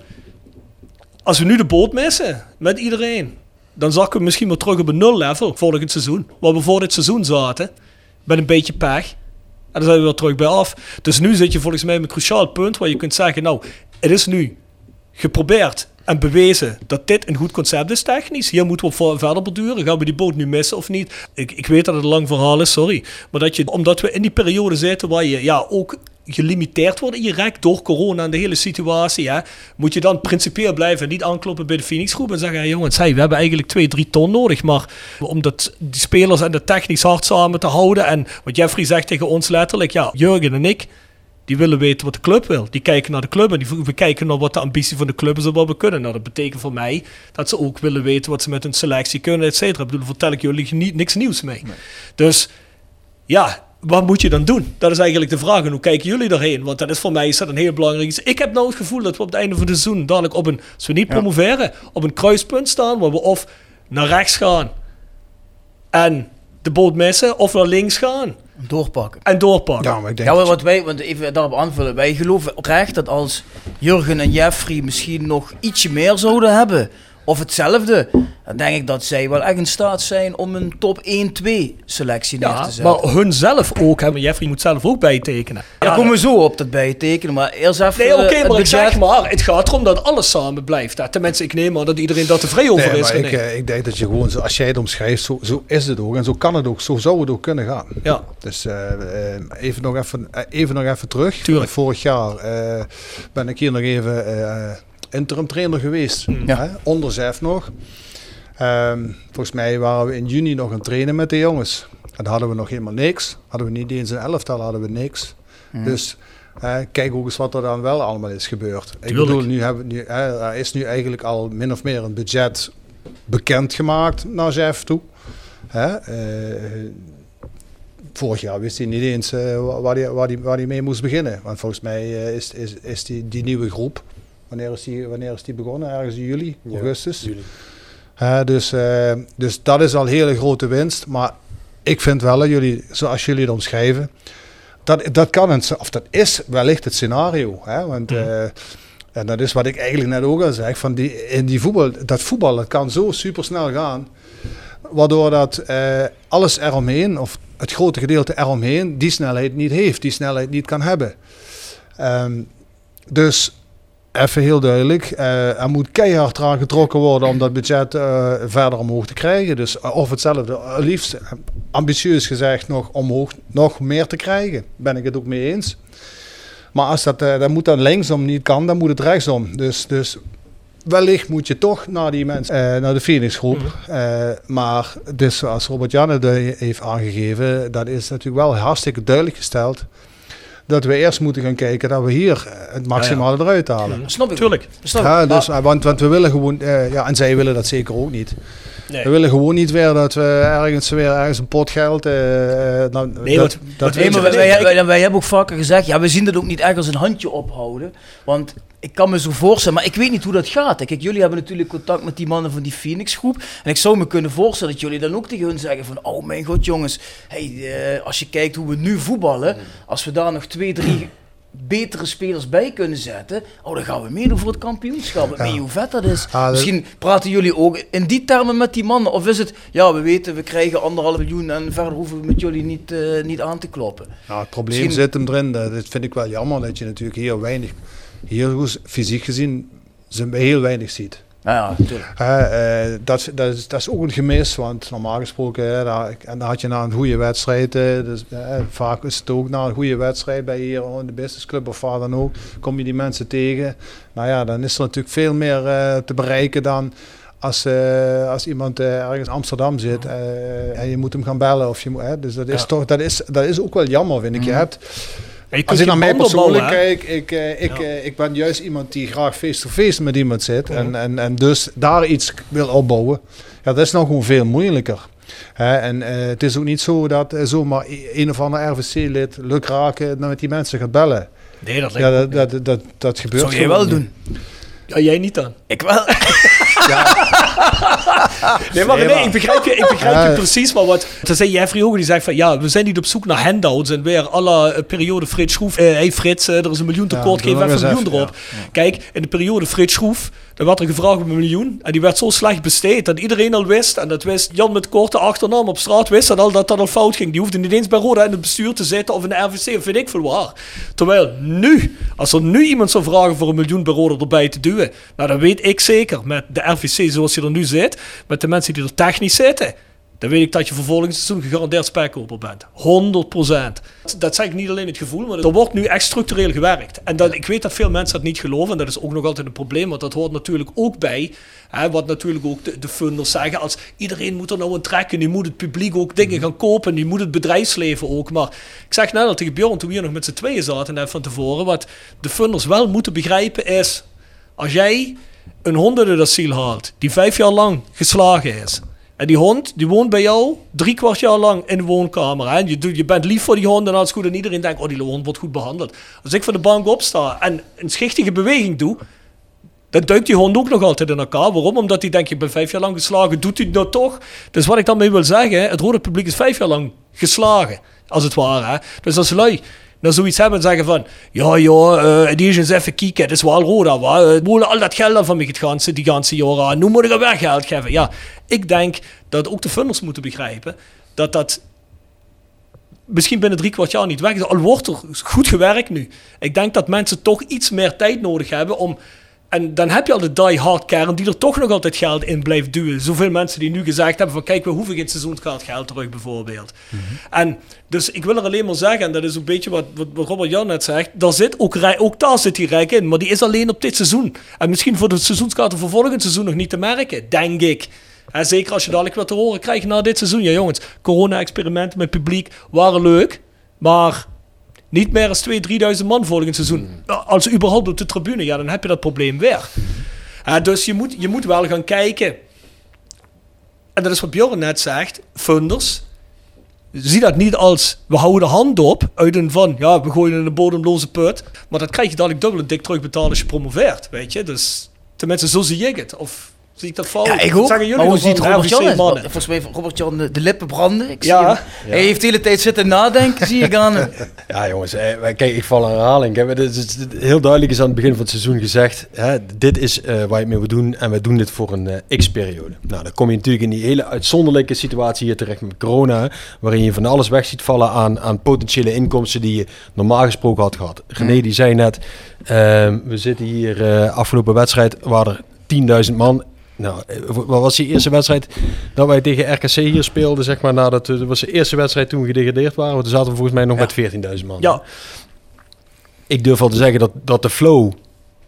als we nu de boot missen met iedereen dan zakken we misschien wel terug op een nul level volgend seizoen. Waar we voor dit seizoen zaten. Met een beetje pech. En dan zijn we weer terug bij af. Dus nu zit je volgens mij op een cruciaal punt waar je kunt zeggen, nou, het is nu geprobeerd en bewezen dat dit een goed concept is technisch. Hier moeten we verder borduren. Gaan we die boot nu missen of niet? Ik, ik weet dat het een lang verhaal is, sorry. Maar dat je, omdat we in die periode zitten waar je ja, ook gelimiteerd je rek door corona en de hele situatie, hè, moet je dan principieel blijven en niet aankloppen bij de Phoenix groep en zeggen, jongens, hey, we hebben eigenlijk 2, 3 ton nodig, maar om dat, die spelers en de technisch hard samen te houden en wat Jeffrey zegt tegen ons letterlijk, ja, Jurgen en ik, die willen weten wat de club wil. Die kijken naar de club en die, we kijken naar wat de ambitie van de club is en wat we kunnen. Nou, dat betekent voor mij dat ze ook willen weten wat ze met hun selectie kunnen, et cetera. Ik bedoel, vertel ik jullie niet, niks nieuws mee. Dus ja, wat moet je dan doen? Dat is eigenlijk de vraag. En hoe kijken jullie daarheen? Want dat is voor mij is dat een heel belangrijk iets. Ik heb nou het gevoel dat we op het einde van het seizoen dadelijk op een, als we niet promoveren, op een kruispunt staan waar we of naar rechts gaan en de boot missen, of naar links gaan. Doorpakken. En doorpakken. Ja, maar ik denk Ja, wat wij, want even daarop aanvullen. Wij geloven oprecht dat als Jurgen en Jeffrey misschien nog ietsje meer zouden hebben, of hetzelfde, dan denk ik dat zij wel echt in staat zijn om een top 1-2 selectie neer Ja, te zetten. maar hun zelf ook. Hè? Jeffrey moet zelf ook bijtekenen. Daar komen we zo op dat bijtekenen, maar eerst even Nee, oké, eh, het maar ik zeg maar, het gaat erom dat alles samen blijft. Hè. Tenminste, ik neem aan dat iedereen daar tevreden over Nee, is. maar ik, eh, ik denk dat je gewoon, zo- als jij het omschrijft, zo, zo is het ook. En zo kan het ook. Zo zou het ook kunnen gaan. Ja. Dus eh, eh, even, nog even, even nog even terug. Tuurlijk. Vorig jaar eh, ben ik hier nog even eh, interim trainer geweest. Mm. Ja. Hè? Onder Zef nog. Ehm, volgens mij waren we in juni nog aan het trainen met de jongens. En dan hadden we nog helemaal niks. Hadden we niet eens een elftal, hadden we niks. Dus eh, kijk ook eens wat er dan wel allemaal is gebeurd. Ik bedoel, nu hebben nu, er is nu eigenlijk al min of meer een budget bekendgemaakt naar Zef toe. Hè? Eh, vorig jaar wist hij niet eens eh, wa- waar, hij, waar, hij, waar hij mee moest beginnen. Want volgens mij eh, is, is, is die, die nieuwe groep, wanneer is die, wanneer is die begonnen? Ergens in juli, Ja, augustus. juli. Hè, dus, eh, dus dat is al een hele grote winst. Maar ik vind wel, dat jullie, zoals jullie het omschrijven, dat, dat kan een, of dat is wellicht het scenario. Hè? Want, eh, en dat is wat ik eigenlijk net ook al zeg, van die, in die voetbal, dat voetbal dat kan zo supersnel gaan, waardoor dat eh, alles eromheen, of het grote gedeelte eromheen, die snelheid niet heeft, die snelheid niet kan hebben. Ehm, dus even heel duidelijk, eh, er moet keihard eraan getrokken worden om dat budget eh, verder omhoog te krijgen. Dus eh, of hetzelfde, liefst ambitieus gezegd nog omhoog, nog meer te krijgen. Ben ik het ook mee eens. Maar als dat, dat moet dan linksom niet kan, dan moet het rechtsom. Dus, dus wellicht moet je toch naar die mensen, naar de Phoenixgroep. Mhm. Maar dus zoals Robert Jan het eh, heeft aangegeven, dat is natuurlijk wel hartstikke duidelijk gesteld. Dat we eerst moeten gaan kijken dat we hier eh, het maximale eruit halen. Snap ik. Tuurlijk. Snap ik. Ja, dus, eh, want, want we willen gewoon, eh, ja, en zij willen dat zeker ook niet. Nee. We willen gewoon niet weer dat we ergens weer ergens een pot geld. eh, eh, nou, Nee, dat, wat- dat Nee, maar weet wij, je- wij, wij, wij hebben ook vaker gezegd, ja, we zien dat ook niet echt als een handje ophouden. Want ik kan me zo voorstellen, maar ik weet niet hoe dat gaat. Kijk, jullie hebben natuurlijk contact met die mannen van die Phoenix groep. En ik zou me kunnen voorstellen dat jullie dan ook tegen hun zeggen van, oh mijn god jongens, hey, eh, als je kijkt hoe we nu voetballen, als we daar nog twee, drie betere spelers bij kunnen zetten, oh, dan gaan we meedoen voor het kampioenschap. Weet je hoe vet dat is? Ah, dat- Misschien praten jullie ook in die termen met die mannen. Of is het, ja, we weten, we krijgen anderhalf miljoen en verder hoeven we met jullie niet, eh, niet aan te kloppen. Nou, het probleem Misschien- zit hem erin. Dat vind ik wel jammer dat je natuurlijk hier weinig, hier goed fysiek gezien, heel weinig ziet. Ja, eh, dat, dat, is, dat is ook een gemis, want normaal gesproken, hè, daar, en dan had je na een goede wedstrijd, dus, eh, vaak is het ook na een goede wedstrijd bij hier in de businessclub of waar dan ook, kom je die mensen tegen. Nou ja, dan is er natuurlijk veel meer eh, te bereiken dan als, als iemand ergens in Amsterdam zit en je moet hem gaan bellen. Of je moet, dus dat is, Ja. toch, dat, is, dat is ook wel jammer, vind ik. Je hebt, Ja, je kunt als ik naar mij persoonlijk bouwen, hè. kijk, ik, eh, ik, eh, ik ben juist iemand die graag face-to-face met iemand zit. En, en, en dus daar iets wil opbouwen. Ja, dat is nou gewoon veel moeilijker. Hè, en eh, het is ook niet zo dat zomaar een of ander RVC-lid luk raken met die mensen gaat bellen. Nee, dat lijkt Ja, dat, dat, dat, dat gebeurt Zou jij wel niet. doen? Ja, jij niet dan. Ik wel. Nee, maar Nee, ik begrijp je, ik begrijp Ja. je precies. Maar wat, toen zei Jeffrey die zegt van, ja, we zijn niet op zoek naar handouts. En weer alle eh, periode Frits Schroef, eh, hey Frits, eh, er is een miljoen tekort, doe geef even een miljoen even, erop. Kijk, in de periode Frits Schroef, dan werd er gevraagd om een miljoen. En die werd zo slecht besteed dat iedereen al wist. En dat wist Jan met korte achternaam op straat wist dat, al, dat dat al fout ging. Die hoefde niet eens bij Roda in het bestuur te zitten of in de RVC of weet ik veel waar. Terwijl nu, als er nu iemand zou vragen voor een miljoen bij Roda erbij te duwen. Nou, dan weet ik zeker, met de RVC zoals je er nu zit, met de mensen die er technisch zitten. Dan weet ik dat je voor volgend seizoen gegarandeerd spekkoper bent. 100%. Dat zeg ik niet alleen het gevoel, maar er wordt nu echt structureel gewerkt. En ik weet dat veel mensen dat niet geloven. En dat is ook nog altijd een probleem. Want dat hoort natuurlijk ook bij. Hè, wat natuurlijk ook de, de funders zeggen. Als iedereen moet er nou een trekken. Nu moet het publiek ook dingen gaan kopen. Nu moet het bedrijfsleven ook. Maar ik zeg net al tegen Bjorn toen we hier nog met z'n tweeën zaten. Net van tevoren. Wat de funders wel moeten begrijpen is. Als jij een hondenasiel haalt. Die vijf jaar lang geslagen is. En die hond, die woont bij jou drie kwart jaar lang in de woonkamer. Hè? Je, je bent lief voor die hond en alles goed. En iedereen denkt, oh, die hond wordt goed behandeld. Als ik van de bank opsta en een schichtige beweging doe... dan duikt die hond ook nog altijd in elkaar. Waarom? Omdat hij denkt, je bent vijf jaar lang geslagen. Doet hij het nou toch? Dus wat ik daarmee wil zeggen... het rode publiek is vijf jaar lang geslagen. Als het ware. Dus als lui nou zoiets hebben en zeggen van... Ja, ja, eh, die is eens even kijken. Het is wel Roda? Het moet al dat geld van mij het ganse, die ganse jaren. Nu moet ik er weer geld geven. Ja, ik denk dat ook de funders moeten begrijpen... dat dat misschien binnen drie kwart jaar niet weg is. Al wordt er goed gewerkt nu. Ik denk dat mensen toch iets meer tijd nodig hebben om... En dan heb je al de die-hard kern die er toch nog altijd geld in blijft duwen. Zoveel mensen die nu gezegd hebben van... Kijk, we hoeven geen seizoenskaart geld terug bijvoorbeeld. En dus ik wil er alleen maar zeggen... En dat is een beetje wat, wat, wat Robert Jan net zegt. Daar zit ook, rij- ook daar zit die rijk in. Maar die is alleen op dit seizoen. En misschien voor de seizoenskaarten voor volgend seizoen nog niet te merken. Denk ik. En zeker als je dadelijk wat te horen krijgt na dit seizoen. Ja jongens, corona-experimenten met publiek waren leuk. Maar niet meer als 2.000, 3.000 man volgend seizoen. Als überhaupt op de tribune, ja, dan heb je dat probleem weer. Ja, dus je moet, je moet wel gaan kijken. En dat is wat Bjorn net zegt. Funders. Zie dat niet als we houden de hand op uit een van ja, we gooien in een bodemloze put. Maar dat krijg je dadelijk dubbel dik terugbetalen als je promoveert. Weet je, dus tenminste, zo zie ik het. Of zie ik dat fout? Ja, ik. Zeggen jullie Maar hoe ervan, ziet Robert Jan mannen? Volgens mij Robert Jan de, de lippen branden. Ik zie Ja. hem. Hij heeft de hele tijd zitten nadenken, zie ik aan hem. Ja, jongens, kijk, ik val aan herhaling. Het is, heel duidelijk is aan het begin van het seizoen gezegd: hè, dit is eh, waar je mee moet doen en wij doen dit voor een eh, x-periode. Nou, dan kom je natuurlijk in die hele uitzonderlijke situatie hier terecht met corona, waarin je van alles weg ziet vallen aan, aan potentiële inkomsten die je normaal gesproken had gehad. René die zei net: ehm, we zitten hier eh, afgelopen wedstrijd, waar er 10.000 man. Nou, eh, wat was die eerste wedstrijd dat wij tegen RKC hier speelden, zeg maar, nadat dat was de eerste wedstrijd toen we gedegradeerd waren. Want toen zaten we volgens mij nog met 14.000 man. Ja. Ik durf wel te zeggen dat, dat de flow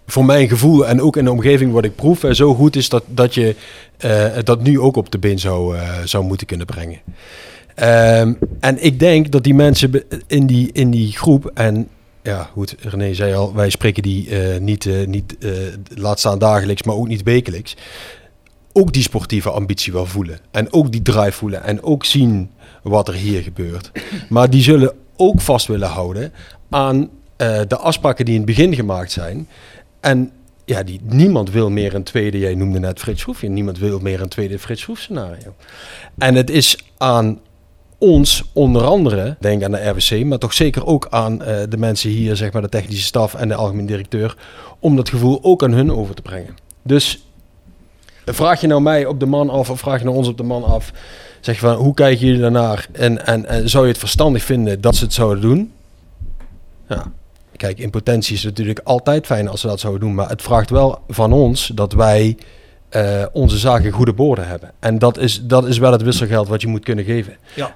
voor mijn gevoel en ook in de omgeving wat ik proef, eh, zo goed is dat, dat je eh, dat nu ook op de been zou, zou moeten kunnen brengen. Ehm, en ik denk dat die mensen in die, in die groep, en ja, goed, René zei al, wij spreken die niet, niet laat staan dagelijks, maar ook niet wekelijks. Ook die sportieve ambitie wel voelen. En ook die drive voelen. En ook zien wat er hier gebeurt. Maar die zullen ook vast willen houden aan eh, de afspraken die in het begin gemaakt zijn. En ja, die, niemand wil meer een tweede, jij noemde net Frits Schroefje, niemand wil meer een tweede Frits Schroef scenario. En het is aan ons onder andere, denk aan de RWC, maar toch zeker ook aan eh, de mensen hier, zeg maar de technische staf en de algemeen directeur, om dat gevoel ook aan hun over te brengen. Dus vraag je nou mij op de man af of vraag je nou ons op de man af, zeg je van hoe kijken jullie daarnaar en, en, en zou je het verstandig vinden dat ze het zouden doen? Ja, kijk, in potentie is het natuurlijk altijd fijn als ze dat zouden doen, maar het vraagt wel van ons dat wij eh, onze zaken goede borden hebben. En dat is, dat is wel het wisselgeld wat je moet kunnen geven. Ja.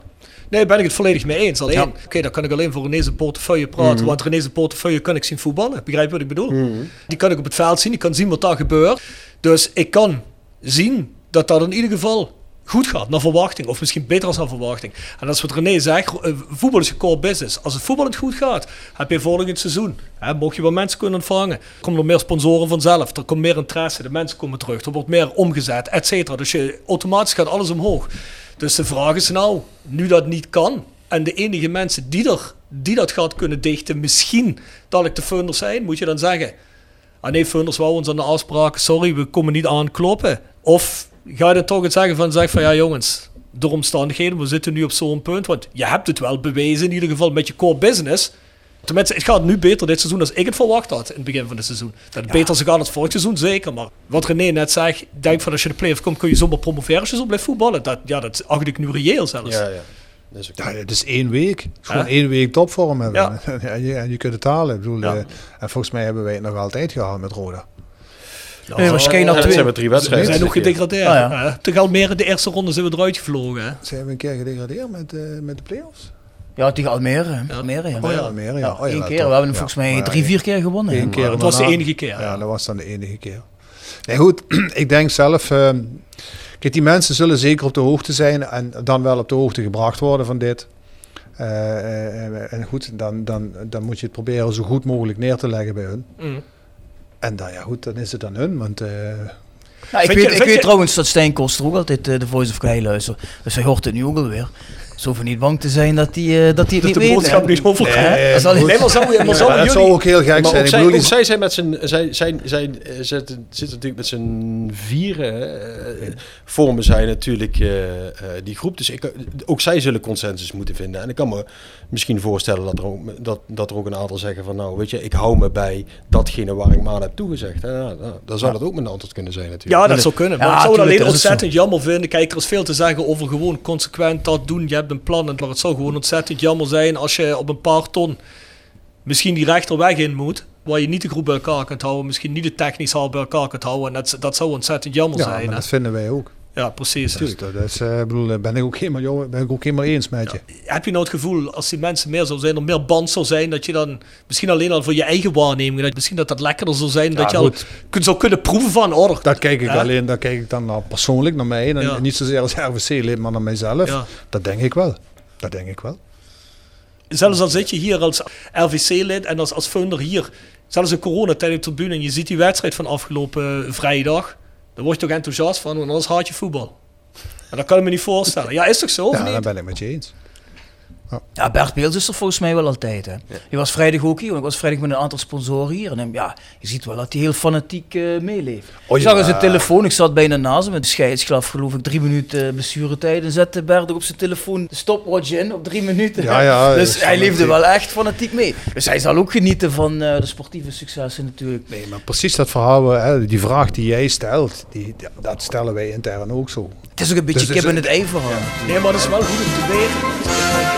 Nee, ben ik het volledig mee eens. Alleen, oké, dan kan ik alleen voor René's portefeuille praten. Mhm. Want René's portefeuille kan ik zien voetballen. Begrijp je wat ik bedoel? Mhm. Die kan ik op het veld zien. Ik kan zien wat daar gebeurt. Dus ik kan zien dat dat in ieder geval goed gaat, naar verwachting. Of misschien beter als naar verwachting. En dat is wat René zegt, eh, voetbal is je core business. Als het voetballend goed gaat, heb je volgend seizoen. Hè, mocht je wel mensen kunnen ontvangen. Komen er meer sponsoren vanzelf. Er komt meer interesse. De mensen komen terug. Er wordt meer omgezet, et cetera. Dus je, automatisch gaat alles omhoog. Dus de vraag is nou, nu dat niet kan... En de enige mensen die, er, die dat gaat kunnen dichten, misschien dat ik de funders zijn, moet je dan zeggen... Ah nee, funders wou ons aan de afspraken, sorry, we komen niet aankloppen. Of ga je dan toch het zeggen van, zeg van ja jongens, door omstandigheden, we zitten nu op zo'n punt, want je hebt het wel bewezen in ieder geval met je core business. Tenminste, het gaat nu beter dit seizoen dan ik het verwacht had in het begin van het seizoen. Dat het beter zou gaan als vorig seizoen, zeker. Maar wat René net zegt, ik denk van als je de play-off komt, kun je zomaar promoveren als je zo blijft voetballen. Dat, ja, dat acht ik nu reëel zelfs. Ja, ja. Ja, het is één week. Het is Gewoon Ja. één week topvorm hebben. Ja. en, je, en je kunt het halen. Ik bedoel, Ja. eh, en volgens mij hebben wij het nog altijd gehaald met Roda. Nee, maar Skeen had Het twee- zijn maar drie We wedstrijden. zijn nog gedegradeerd. Ah, ja. Ja. Tegen Almere de eerste ronde zijn we eruit gevlogen. Hè? Zijn we een keer gedegradeerd met, eh, met de play-offs? Ja, tegen Almere. Almere ja. Oh ja, Almere, ja. Oh ja, Eén dat keer. toch. We hebben hem Ja. volgens mij drie, ja, vier keer gewonnen. Eén keer dat was de enige keer, Ja, ja. dat was dan de enige keer. Nee, goed. ik denk zelf... eh, kijk, die mensen zullen zeker op de hoogte zijn en dan wel op de hoogte gebracht worden van dit. Eh, eh, en goed, dan, dan, dan moet je het proberen zo goed mogelijk neer te leggen bij hun. Mm. En dan, ja goed, dan is het aan hun. Want eh, Ja, ik weet, je- ik weet je- trouwens dat Stijn Koster ook altijd eh, de Voice of luistert. Dus hij hoort het nu ook alweer. Ze hoeven niet bang te zijn dat hij eh, dat hij het Dat niet de boodschap hè. niet over Nee, dat Nee, maar zou, maar zou ja, dat jullie... zou ook heel gek Maar zijn. ook zij, ook die- zij zijn met zijn, zij, zij, zij eh, zit, zit natuurlijk met zijn vieren eh, vormen zij natuurlijk eh, eh, die groep. Dus ik, ook zij zullen consensus moeten vinden. En ik kan me misschien voorstellen dat er ook, dat, dat er ook een aantal zeggen van nou weet je, ik hou me bij datgene waar ik me aan heb toegezegd. En, ja, nou, dan zou dat ook mijn antwoord kunnen zijn natuurlijk. Ja, dat zou kunnen. Maar Ja, ik zou het alleen ontzettend jammer vinden. Kijk, er is veel te zeggen over gewoon consequent dat doen. Je hebt een plan. Maar het zou gewoon ontzettend jammer zijn als je op een paar ton misschien die rechterweg in moet. Waar je niet de groep bij elkaar kunt houden. Misschien niet de technisch haal bij elkaar kunt houden. En dat, dat zou ontzettend jammer ja, zijn. dat vinden wij ook. Ja, precies. Dus dat is, eh, bedoel, eh, ben ik ook helemaal, ben ik ook helemaal eens met je. Heb je nou het gevoel, als die mensen meer zou zijn, er meer band zou zijn, dat je dan misschien alleen al voor je eigen waarneming, dat misschien dat dat lekkerder zou zijn, dat je al kun, zou kunnen proeven van, oh, Daar kijk ik alleen, daar kijk ik dan nou persoonlijk naar mij. En Ja. niet zozeer als RWC-lid, maar naar mijzelf. Dat denk ik wel. Dat denk ik wel. zelfs al zit je hier als RVC-lid en als, als funder hier, zelfs in coronatijd op de tribune, en je ziet die wedstrijd van afgelopen vrijdag, dan word je toch enthousiast van, want anders haat je voetbal. En dat kan ik me niet voorstellen. Ja, is toch zo, of Ja, niet? daar ben ik met je eens. Ja, Bert Beels is er volgens mij wel altijd. Hè. Je was vrijdag ook hier, want ik was vrijdag met een aantal sponsoren hier. En hem, ja, je ziet wel dat hij heel fanatiek eh, meeleeft. Oh, ik zag ja. aan zijn telefoon, ik zat bijna naast hem. Met de scheidsgraf geloof ik drie minuten blessuretijd. En zette Bert ook op zijn telefoon de stopwatch in op drie minuten. Ja, ja, dus hij leefde wel echt fanatiek mee. Dus hij zal ook genieten van eh, de sportieve successen natuurlijk. Nee, maar precies dat verhaal, hè, die vraag die jij stelt, die, dat stellen wij intern ook zo. Het is ook een beetje Dus- dus- kip in het ei verhaal. Nee, maar dat is wel goed om te weten.